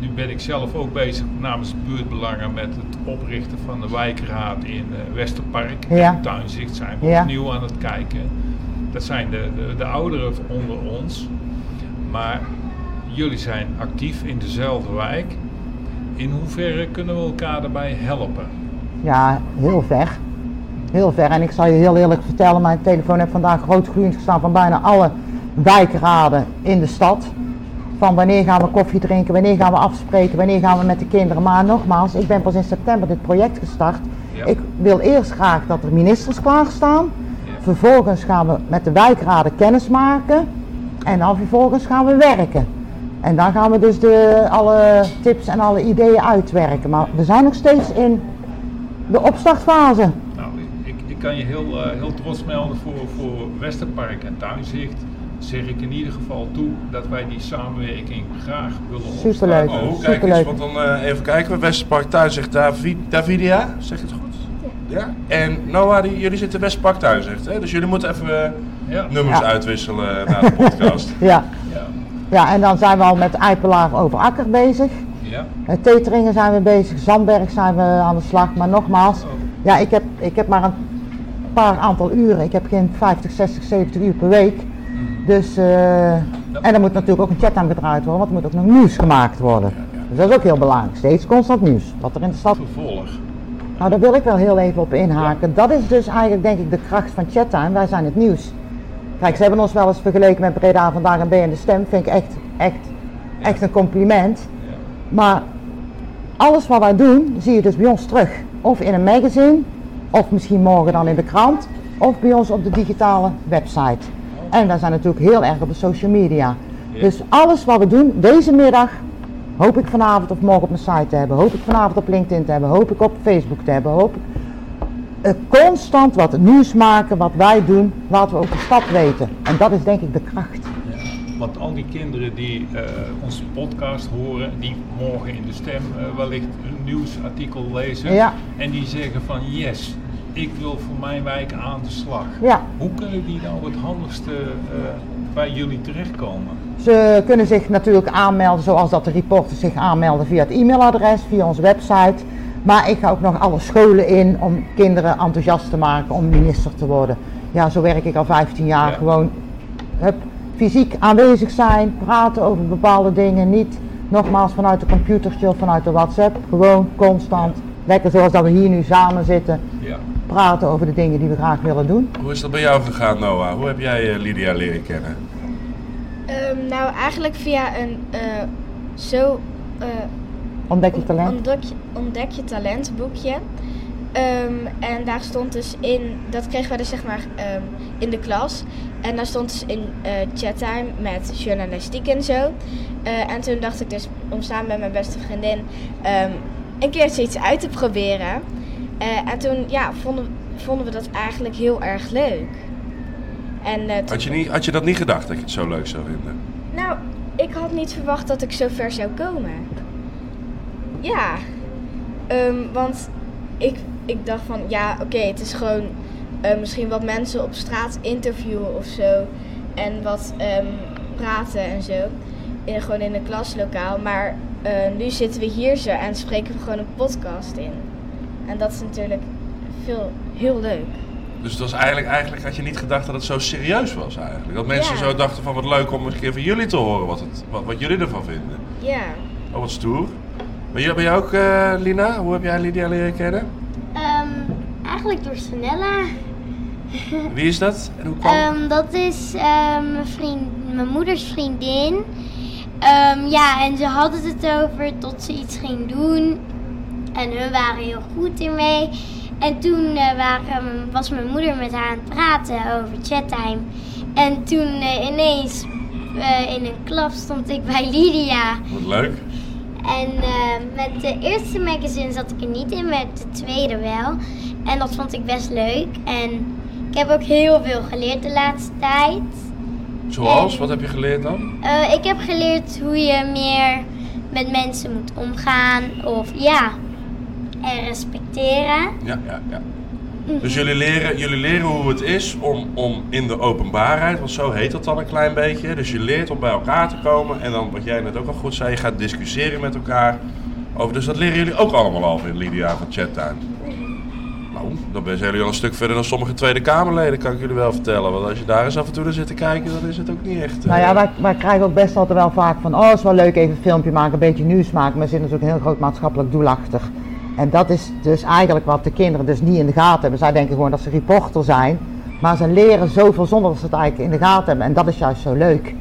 nu ben ik zelf ook bezig namens buurtbelangen met het oprichten van de wijkraad in eh, Westerpark. Ja. In Tuinzicht zijn we Ja. opnieuw aan het kijken. Dat zijn de, de, de ouderen onder ons. Maar jullie zijn actief in dezelfde wijk. In hoeverre kunnen we elkaar daarbij helpen? Ja, heel ver. Heel ver. En ik zal je heel eerlijk vertellen, mijn telefoon heeft vandaag groot groeiend gestaan van bijna alle wijkraden in de stad. Van wanneer gaan we koffie drinken, wanneer gaan we afspreken, wanneer gaan we met de kinderen. Maar nogmaals, ik ben pas in september dit project gestart. Ja. Ik wil eerst graag dat er ministers klaarstaan. Ja. Vervolgens gaan we met de wijkraden kennis maken. En dan vervolgens gaan we werken. En dan gaan we dus de, alle tips en alle ideeën uitwerken. Maar we zijn nog steeds in de opstartfase. Nou, ik, ik kan je heel, eh, heel trots melden voor, voor Westerpark en Tuinzicht. Zeg ik in ieder geval toe dat wij die samenwerking graag willen Superleuk. opstarten. Oh, kijk eens, Superleuk. want dan eh, even kijken. Westerpark Thuis zegt Davi Davidia, zeg het goed? Ja. En Noah, die, jullie zitten Westerpark Thuis zegt, hè? Dus jullie moeten even eh, Ja. nummers Ja. uitwisselen na de podcast. [laughs] Ja. Ja. Ja, en dan zijn we al met Eipelaar over Akker bezig. Ja. Eh, Teteringen zijn we bezig, Zandberg zijn we aan de slag. Maar nogmaals, ja, ik, heb, ik heb maar een paar aantal uren. Ik heb geen 50, 60, 70 uur per week. Dus, eh, en er moet natuurlijk ook een chat aan gedraaid worden, want er moet ook nog nieuws gemaakt worden. Dus dat is ook heel belangrijk. Steeds constant nieuws. Wat er in de stad Vervolg. Nou, daar wil ik wel heel even op inhaken. Dat is dus eigenlijk denk ik de kracht van Chattime. Wij zijn het nieuws. Kijk, ze hebben ons wel eens vergeleken met Breda vandaag en B en de Stem. Vind ik echt, echt, echt een compliment. Maar alles wat wij doen, zie je dus bij ons terug. Of in een magazine, of misschien morgen dan in de krant, of bij ons op de digitale website. En wij zijn natuurlijk heel erg op de social media. Dus alles wat we doen, deze middag, hoop ik vanavond of morgen op mijn site te hebben. Hoop ik vanavond op LinkedIn te hebben. Hoop ik op Facebook te hebben. Hoop ik constant wat nieuws maken, wat wij doen, laten we ook de stad weten. En dat is denk ik de kracht. Ja, Want al die kinderen die eh, onze podcast horen, die morgen in de stem eh, wellicht een nieuwsartikel lezen Ja. en die zeggen van yes, ik wil voor mijn wijk aan de slag. Ja. Hoe kunnen die nou het handigste eh, bij jullie terechtkomen? Ze kunnen zich natuurlijk aanmelden zoals dat de reporters zich aanmelden via het e-mailadres, via onze website. Maar ik ga ook nog alle scholen in om kinderen enthousiast te maken om minister te worden. Ja, zo werk ik al 15 jaar. Ja. Gewoon hup, fysiek aanwezig zijn, praten over bepaalde dingen. Niet nogmaals vanuit de computertje of vanuit de WhatsApp. Gewoon constant. Lekker zoals dat we hier nu samen zitten. Ja. Praten over de dingen die we graag willen doen. Hoe is dat bij jou gegaan, Noah? Hoe heb jij eh, Lydia leren kennen? Ehm, nou, eigenlijk via een eh, zo eh, Ontdek je talent. Ontdek je, ontdek je talent boekje. Ehm, en daar stond dus in, dat kregen we dus zeg maar ehm, in de klas. En daar stond dus in eh chattime met journalistiek en zo. Eh, en toen dacht ik dus om samen met mijn beste vriendin ehm, een keertje iets uit te proberen. Eh, en toen ja, vonden, vonden we dat eigenlijk heel erg leuk. En, Had je, niet, had je dat niet gedacht dat je het zo leuk zou vinden? nou, ik had niet verwacht dat ik zo ver zou komen. Ja, Ehm, want ik, ik dacht van, ja, oké, het is gewoon eh, misschien wat mensen op straat interviewen of zo. En wat ehm, praten en zo. In, gewoon in een klaslokaal. Maar eh, nu zitten we hier zo en spreken we gewoon een podcast in. En dat is natuurlijk veel, heel leuk. Dus het was eigenlijk, eigenlijk had je niet gedacht dat het zo serieus was eigenlijk. Dat mensen Ja. zo dachten van wat leuk om een keer van jullie te horen wat, het, wat, wat jullie ervan vinden. Ja. Oh, wat stoer. Ben jij, ben jij ook, eh, Lina? Hoe heb jij Lydia leren kennen? Ehm, eigenlijk door Sanella. [laughs] Wie is dat? En hoe kwam Ehm, dat is ehm, mijn, vriend, mijn moeders vriendin. Ja, en ze hadden het over tot ze iets ging doen. En hun waren heel goed ermee. En toen eh, waren, was mijn moeder met haar aan het praten over chattime. En toen eh, ineens in een klas stond ik bij Lydia. Wat leuk. En eh, met de eerste magazine zat ik er niet in, met de tweede wel. En dat vond ik best leuk. En ik heb ook heel veel geleerd de laatste tijd. Zoals? Wat heb je geleerd dan? Eh, ik heb geleerd hoe je meer met mensen moet omgaan. Of ja, en respecteren. Ja, ja, ja. Dus jullie leren, jullie leren hoe het is om, om in de openbaarheid, want zo heet dat dan een klein beetje. Dus je leert om bij elkaar te komen en dan, wat jij net ook al goed zei, je gaat discussiëren met elkaar. Over, dus dat leren jullie ook allemaal al in Lydia van Chattime. Nou, dan zijn jullie al een stuk verder dan sommige Tweede Kamerleden, kan ik jullie wel vertellen. Want als je daar eens af en toe naar zit te kijken, dan is het ook niet echt... Nou ja, wij, wij krijgen ook best altijd wel vaak van, oh is wel leuk even een filmpje maken, een beetje nieuws maken, maar er zit natuurlijk heel groot maatschappelijk doel achter. En dat is dus eigenlijk wat de kinderen dus niet in de gaten hebben. Zij denken gewoon dat ze reporter zijn, maar ze leren zoveel zonder dat ze het eigenlijk in de gaten hebben. En dat is juist zo leuk.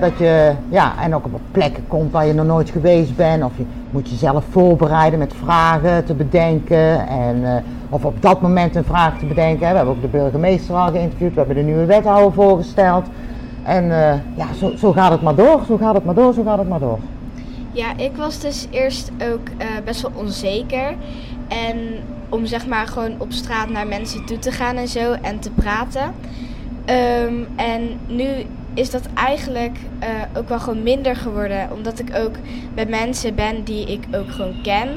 Dat je, ja, en ook op plekken komt waar je nog nooit geweest bent. Of je moet jezelf voorbereiden met vragen te bedenken. En, eh, of op dat moment een vraag te bedenken. We hebben ook de burgemeester al geïnterviewd. We hebben de nieuwe wethouder voorgesteld. En eh, ja, zo, zo gaat het maar door. Zo gaat het maar door. Zo gaat het maar door. Ja, ik was dus eerst ook eh, best wel onzeker. En om zeg maar gewoon op straat naar mensen toe te gaan en zo en te praten. Ehm, en nu is dat eigenlijk eh, ook wel gewoon minder geworden. Omdat ik ook met mensen ben die ik ook gewoon ken.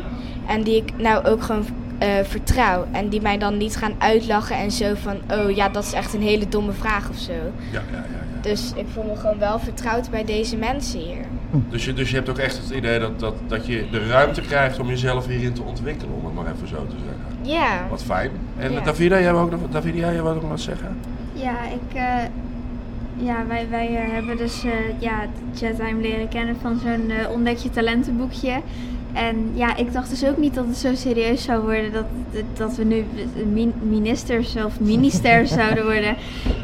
En die ik nou ook gewoon eh, vertrouw. En die mij dan niet gaan uitlachen en zo van... Oh ja, dat is echt een hele domme vraag of zo. Ja, ja, ja. Dus ik voel me gewoon wel vertrouwd bij deze mensen hier. Dus, je, dus je hebt ook echt het idee dat, dat, dat je de ruimte krijgt om jezelf hierin te ontwikkelen, om het maar even zo te zeggen. Ja. Wat fijn. En Ja. Davida, jij wou ook nog, Davida, jij wou ook nog wat zeggen? Ja, ik, eh, ja wij, wij eh, hebben dus eh ja, Chattime leren kennen van zo'n eh, ontdek je talentenboekje. En ja, ik dacht dus ook niet dat het zo serieus zou worden dat, dat we nu min- ministers of ministers [laughs] zouden worden.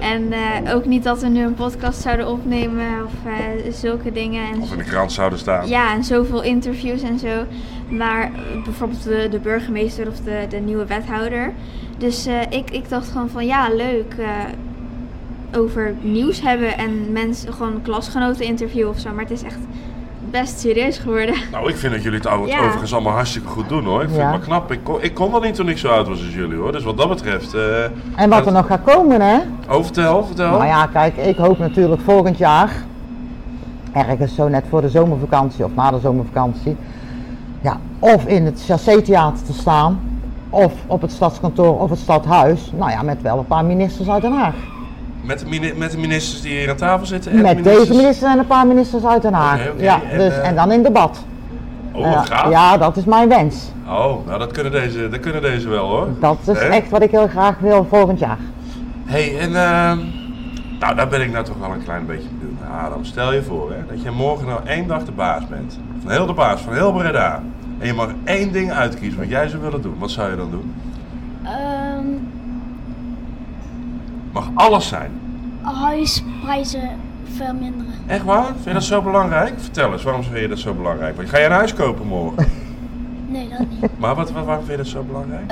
En eh, ook niet dat we nu een podcast zouden opnemen of eh, zulke dingen. En Of in de krant zouden staan? ja, en zoveel interviews en zo. Maar bijvoorbeeld de, de burgemeester of de, de nieuwe wethouder. Dus eh, ik, ik dacht gewoon van ja, leuk. over nieuws hebben en mensen gewoon klasgenoten interviewen of zo. Maar het is echt best serieus geworden. Nou, ik vind dat jullie het Ja. overigens allemaal hartstikke goed doen hoor. Ik vind Ja. het maar knap. Ik kon, ik kon dat niet toen ik zo oud was als jullie hoor. Dus wat dat betreft. eh, En wat er nog gaat komen, hè? Oh, vertel, vertel. Nou ja, kijk, ik hoop natuurlijk volgend jaar, ergens zo net voor de zomervakantie of na de zomervakantie, ja, of in het Chassé-theater te staan, of op het stadskantoor of het stadhuis, nou ja, met wel een paar ministers uit Den Haag. Met, de mini- met de ministers die hier aan tafel zitten? en de Met ministers- deze minister en een paar ministers uit Den Haag. Ja, en, dus, eh, en dan in debat. Oh, ja, dat is mijn wens. Oh, nou dat kunnen, deze, dat kunnen deze wel hoor. Dat is echt wat ik heel graag wil volgend jaar. hey, en ehm, nou daar ben ik nou toch wel een klein beetje benieuwd naar. Adam, stel je voor hè, dat je morgen nou één dag de baas bent. Van heel de baas, van heel Breda. En je mag één ding uitkiezen wat jij zou willen doen. Wat zou je dan doen? Ehm, Mag alles zijn. huisprijzen verminderen. Echt waar? Vind je dat zo belangrijk? Vertel eens, waarom vind je dat zo belangrijk? Want ga je een huis kopen morgen? [laughs] Nee, dat niet. Maar wat, wat, waarom vind je dat zo belangrijk?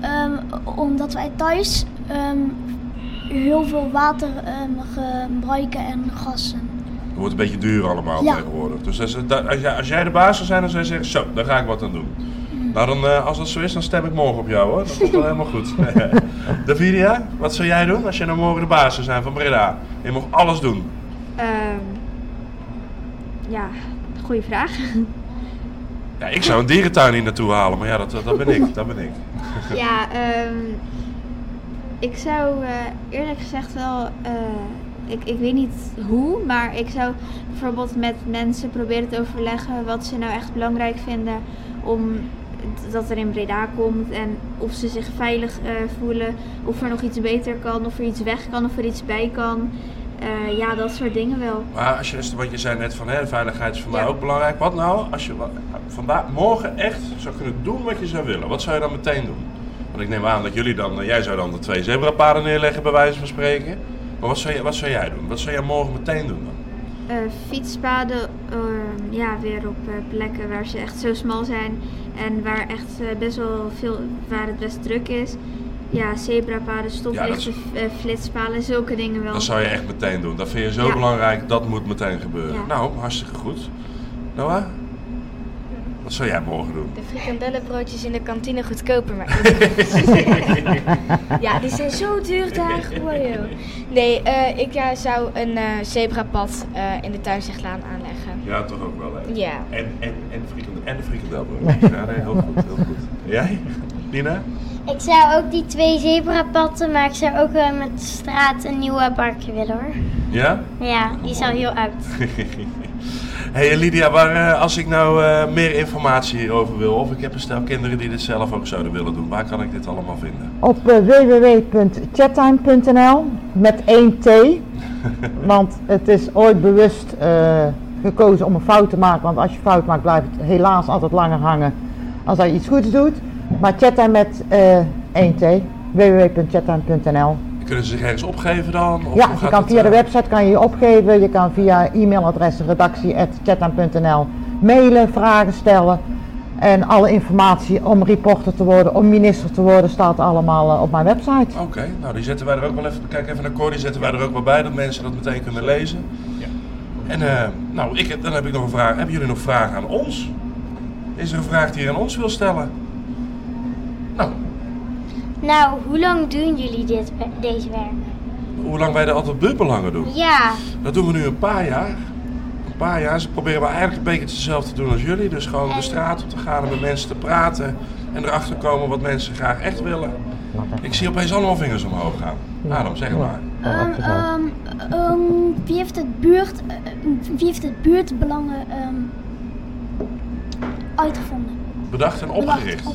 Ehm, omdat wij thuis ehm, heel veel water gebruiken en gassen. Het wordt een beetje duur allemaal Ja. tegenwoordig. Dus als, dat- als, jij, als jij de baas zou zijn, dan zou je zeggen, zo, daar ga ik wat aan doen. Nou, dan, eh, als dat zo is, dan stem ik morgen op jou hoor. Dat komt wel helemaal goed. [laughs] Davidia, wat zou jij doen als je nou morgen de baas zou zijn van Breda? Je mag alles doen. Ehm, ja, goede vraag. Ja, ik zou een dierentuin hier naartoe halen, maar ja, dat, dat ben ik. Dat ben ik. [laughs] Ja, ehm, ik zou eh, eerlijk gezegd wel, eh, ik, ik weet niet hoe, maar ik zou bijvoorbeeld met mensen proberen te overleggen wat ze nou echt belangrijk vinden om dat er in Breda komt en of ze zich veilig eh, voelen, of er nog iets beter kan, of er iets weg kan, of er iets bij kan. Eh, ja, dat soort dingen wel. Maar als je, want je zei net van, hè, veiligheid is voor mij ook belangrijk. Wat nou als je vandaag, morgen echt zou kunnen doen wat je zou willen? Wat zou je dan meteen doen? Want ik neem aan dat jullie dan, eh, jij zou dan de twee zebrapaden neerleggen bij wijze van spreken. Maar wat zou, je, wat zou jij doen? Wat zou jij morgen meteen doen dan? Fietspaden, ja, weer op eh, plekken waar ze echt zo smal zijn en waar echt eh, best wel veel, waar het best druk is. Ja, zebrapaden, stoplichten, Ja, eh, flitspalen, zulke dingen wel. Dat zou je echt meteen doen. Dat vind je zo Ja. belangrijk, dat moet meteen gebeuren. Ja. Nou, hartstikke goed. Noah, wat zou jij morgen doen? De frikandellenbroodjes in de kantine goedkoper maken. [laughs] ja, die zijn zo duur daar gewoon, joh. Nee, eh, ik ja, zou een eh, zebrapad eh, in de tuinzeglaan aanleggen. Ja, toch ook wel hè? Ja. En, en, en, frikandel, en de frikandelbroodjes. Ja, nee, heel goed, heel goed. Jij, Nina? Ik zou ook die twee zebrapadden, maar ik zou ook wel met de straat een nieuwe parkje willen hoor. Ja? Ja, die is al heel oud. [laughs] Hey Lydia, waar, eh, als ik nou eh, meer informatie hierover wil, of ik heb een stel kinderen die dit zelf ook zouden willen doen, waar kan ik dit allemaal vinden? Op eh, www.chattime.nl met 1 T. [laughs] Want het is ooit bewust eh, gekozen om een fout te maken. Want als je fout maakt, blijft het helaas altijd langer hangen als dat je iets goeds doet. Maar chattime met eh 1 T. www.chattime.nl Kunnen ze zich ergens opgeven dan? Of Ja, je kan het, via de eh? website kan je je opgeven. Je kan via e-mailadres redactie.chattime.nl mailen, vragen stellen. En alle informatie om reporter te worden, om minister te worden, staat allemaal eh, op mijn website. Oké, nou die zetten wij er ook wel even, kijk even naar Cor, die zetten wij er ook wel bij, dat mensen dat meteen kunnen lezen. Ja. En eh, nou, ik, heb- dan heb ik nog een vraag. Hebben jullie nog vragen aan ons? Is er een vraag die je aan ons wil stellen? Nou, Nou, hoe lang doen jullie dit, deze werk? hoe lang wij er altijd buurtbelangen doen? Ja, Dat doen we nu een paar jaar. Een paar jaar. Ze proberen we eigenlijk een beetje hetzelfde te doen als jullie. Dus gewoon de straat op te gaan en met mensen te praten. En erachter komen wat mensen graag echt willen. Ik zie opeens allemaal vingers omhoog gaan. Adam, zeg het maar. Wel. Ehm, ehm, wie, heeft het buurt, eh, wie heeft het buurtbelangen ehm, uitgevonden? Bedacht en Bedacht, opgericht.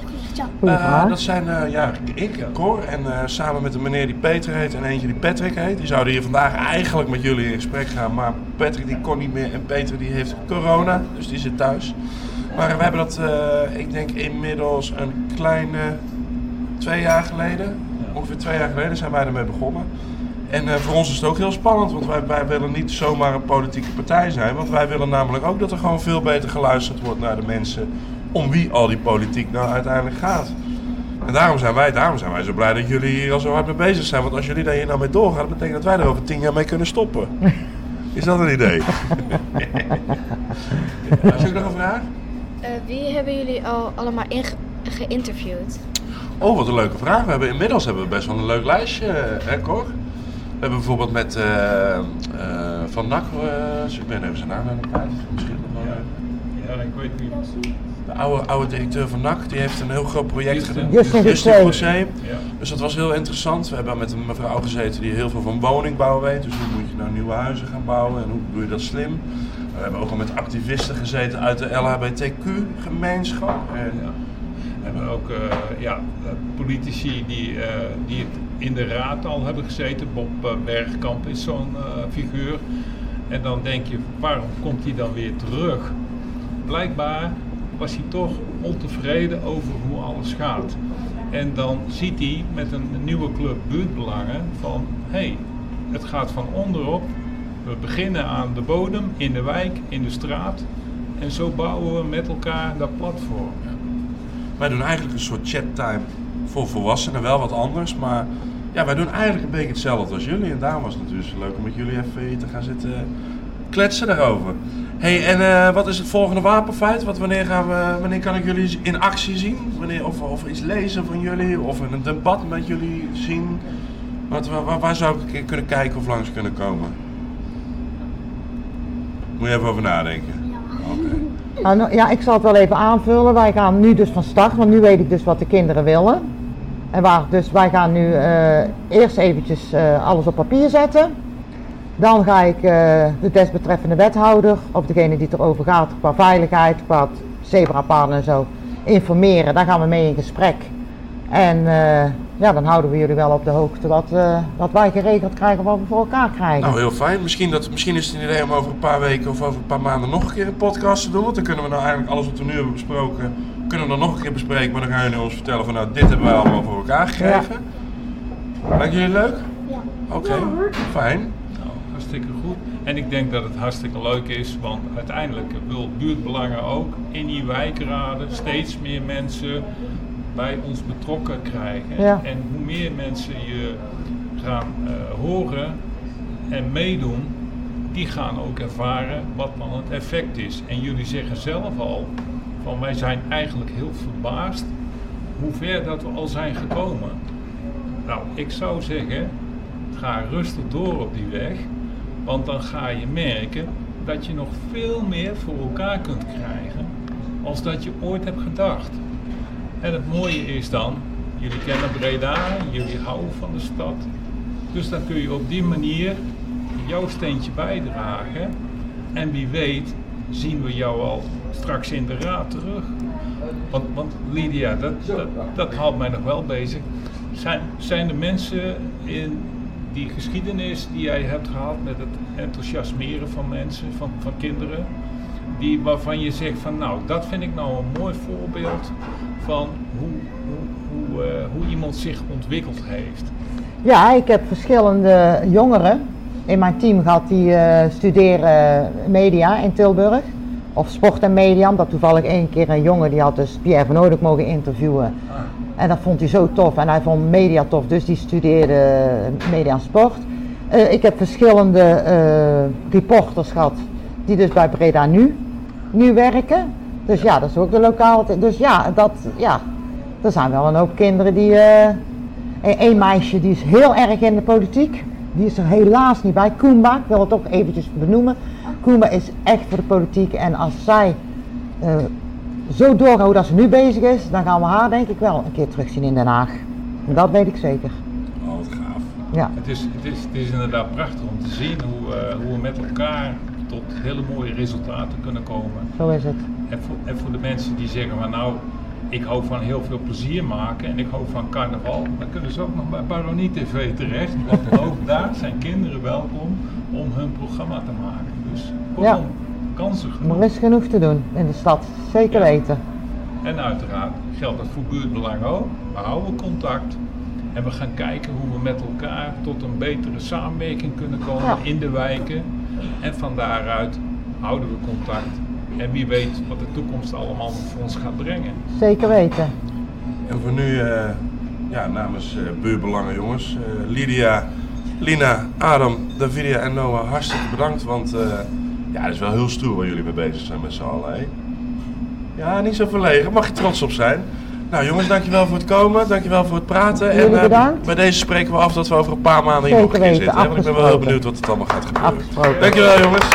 Goeie Eh, dat zijn eh, ja, ik, Cor en eh, samen met een meneer die Peter heet en eentje die Patrick heet. Die zouden hier vandaag eigenlijk met jullie in gesprek gaan, maar Patrick die kon niet meer en Peter die heeft corona, dus die zit thuis. Maar we hebben dat, eh, ik denk inmiddels een kleine twee jaar geleden, ongeveer twee jaar geleden zijn wij ermee begonnen. En eh, voor ons is het ook heel spannend, want wij, wij willen niet zomaar een politieke partij zijn. Want wij willen namelijk ook dat er gewoon veel beter geluisterd wordt naar de mensen om wie al die politiek nou uiteindelijk gaat. En daarom zijn, wij, daarom zijn wij zo blij dat jullie hier al zo hard mee bezig zijn. Want als jullie daar hier nou mee doorgaan, dat betekent dat wij er over tien jaar mee kunnen stoppen. Is dat een idee? Had je ook nog een vraag? Eh, wie hebben jullie al allemaal geïnterviewd? Oh, wat een leuke vraag. We hebben inmiddels hebben we best wel een leuk lijstje, hè Cor? We hebben bijvoorbeeld met eh, eh, Van Nak, ik ben even zijn naam aan de kwijt. Misschien nog wel. eh, Ja, ik weet niet. De oude, oude directeur van NAC, die heeft een heel groot project gedaan. Justin Justin. Dus dat was heel interessant. We hebben met een mevrouw gezeten die heel veel van woningbouw weet. Dus hoe moet je nou nieuwe huizen gaan bouwen en hoe doe je dat slim? We hebben ook al met activisten gezeten uit de LHBTQ-gemeenschap. En Ja. We hebben ook eh, ja, eh, politici die, eh, die het in de raad al hebben gezeten. Bob Bergkamp is zo'n eh, figuur. En dan denk je, waarom komt hij dan weer terug? Blijkbaar was hij toch ontevreden over hoe alles gaat. En dan ziet hij met een nieuwe club buurtbelangen van, hé, hey, het gaat van onderop. We beginnen aan de bodem, in de wijk, in de straat. En zo bouwen we met elkaar dat platform. wij doen eigenlijk een soort chattime voor volwassenen, wel wat anders. Maar ja, wij doen eigenlijk een beetje hetzelfde als jullie. En daarom was het natuurlijk leuk om met jullie even te gaan zitten kletsen daarover. Hey, en eh, wat is het volgende wapenfeit? Wat, wanneer, gaan we, wanneer kan ik jullie in actie zien? Wanneer, of, of iets lezen van jullie? Of een debat met jullie zien? Wat, waar, zou ik kunnen kijken of langs kunnen komen? Moet je even over nadenken. Oké. Nou, nou, ja, ik zal het wel even aanvullen. Wij gaan nu dus van start, want nu weet ik dus wat de kinderen willen. En waar, dus wij gaan nu eh, eerst eventjes eh, alles op papier zetten. Dan ga ik eh, de desbetreffende wethouder, of degene die het erover gaat, qua veiligheid, qua zebrapaden en zo, informeren. Daar gaan we mee in gesprek. En eh, ja, dan houden we jullie wel op de hoogte wat, eh, wat wij geregeld krijgen, wat we voor elkaar krijgen. Nou, heel fijn. Misschien, dat, misschien is het een idee om over een paar weken of over een paar maanden nog een keer een podcast te doen. Want dan kunnen we nou eigenlijk alles wat we nu hebben besproken, kunnen we dan nog een keer bespreken. Maar dan gaan jullie ons vertellen van nou, dit hebben wij allemaal voor elkaar gekregen. Lijkt jullie leuk? Ja. Oké, fijn. Hartstikke goed. En ik denk dat het hartstikke leuk is, want uiteindelijk wil buurtbelangen ook in die wijkraden steeds meer mensen bij ons betrokken krijgen. Ja. En hoe meer mensen je gaan eh, horen en meedoen, die gaan ook ervaren wat dan het effect is. En jullie zeggen zelf al, van wij zijn eigenlijk heel verbaasd hoe ver dat we al zijn gekomen. Nou, ik zou zeggen, ga rustig door op die weg, want dan ga je merken dat je nog veel meer voor elkaar kunt krijgen als dat je ooit hebt gedacht. En het mooie is dan, jullie kennen Breda, jullie houden van de stad. Dus dan kun je op die manier jouw steentje bijdragen. En wie weet zien we jou al straks in de raad terug. Want, want Lydia, dat, dat, dat houdt mij nog wel bezig. Zijn, zijn er mensen in die geschiedenis die jij hebt gehad met het enthousiasmeren van mensen, van, van kinderen, die, waarvan je zegt van nou, dat vind ik nou een mooi voorbeeld van hoe, hoe, hoe, eh, hoe iemand zich ontwikkeld heeft. Ja, ik heb verschillende jongeren in mijn team gehad die eh, studeren media in Tilburg. Of sport en media, omdat toevallig één keer een jongen die had dus Pierre van Oudek mogen interviewen. En dat vond hij zo tof en hij vond media tof, dus die studeerde media en sport. Eh, ik heb verschillende eh, reporters gehad die dus bij Breda nu, nu werken. Dus ja, dat is ook de lokale. Dus ja, dat, ja, er zijn wel een hoop kinderen die. Eén meisje die is heel erg in de politiek. Die is er helaas niet bij. Koemba, ik wil het ook eventjes benoemen. Koemba is echt voor de politiek. En als zij eh, zo doorgaan hoe dat ze nu bezig is, dan gaan we haar denk ik wel een keer terugzien in Den Haag. Dat weet ik zeker. Oh, wat gaaf. Ja. Het is, het, is, het is inderdaad prachtig om te zien hoe, eh, hoe we met elkaar tot hele mooie resultaten kunnen komen. Zo is het. En voor, en voor de mensen die zeggen van nou, ik hou van heel veel plezier maken en ik hou van carnaval, dan kunnen ze ook nog bij Baronie TV terecht. Want [laughs] ook daar zijn kinderen welkom om hun programma te maken. Dus kortom, kansen genoeg. Er is genoeg te doen in de stad. Zeker Ja. weten. En uiteraard geldt dat voor buurtbelang ook. We houden contact en we gaan kijken hoe we met elkaar tot een betere samenwerking kunnen komen Ja. in de wijken. En van daaruit houden we contact. En wie weet wat de toekomst allemaal voor ons gaat brengen. Zeker weten. En voor nu, eh, ja, namens eh buurbelangen jongens, eh, Lydia, Lina, Adam, Davidia en Noah, hartstikke bedankt. Want eh, ja, het is wel heel stoer waar jullie mee bezig zijn met z'n allen. hè? Ja, niet zo verlegen, mag je trots op zijn. Nou jongens, dankjewel voor het komen, dankjewel voor het praten. Jullie en eh, bedankt. bij deze spreken we af dat we over een paar maanden hier nog een keer zitten. Want ik ben wel heel benieuwd wat het allemaal gaat gebeuren. Dankjewel jongens.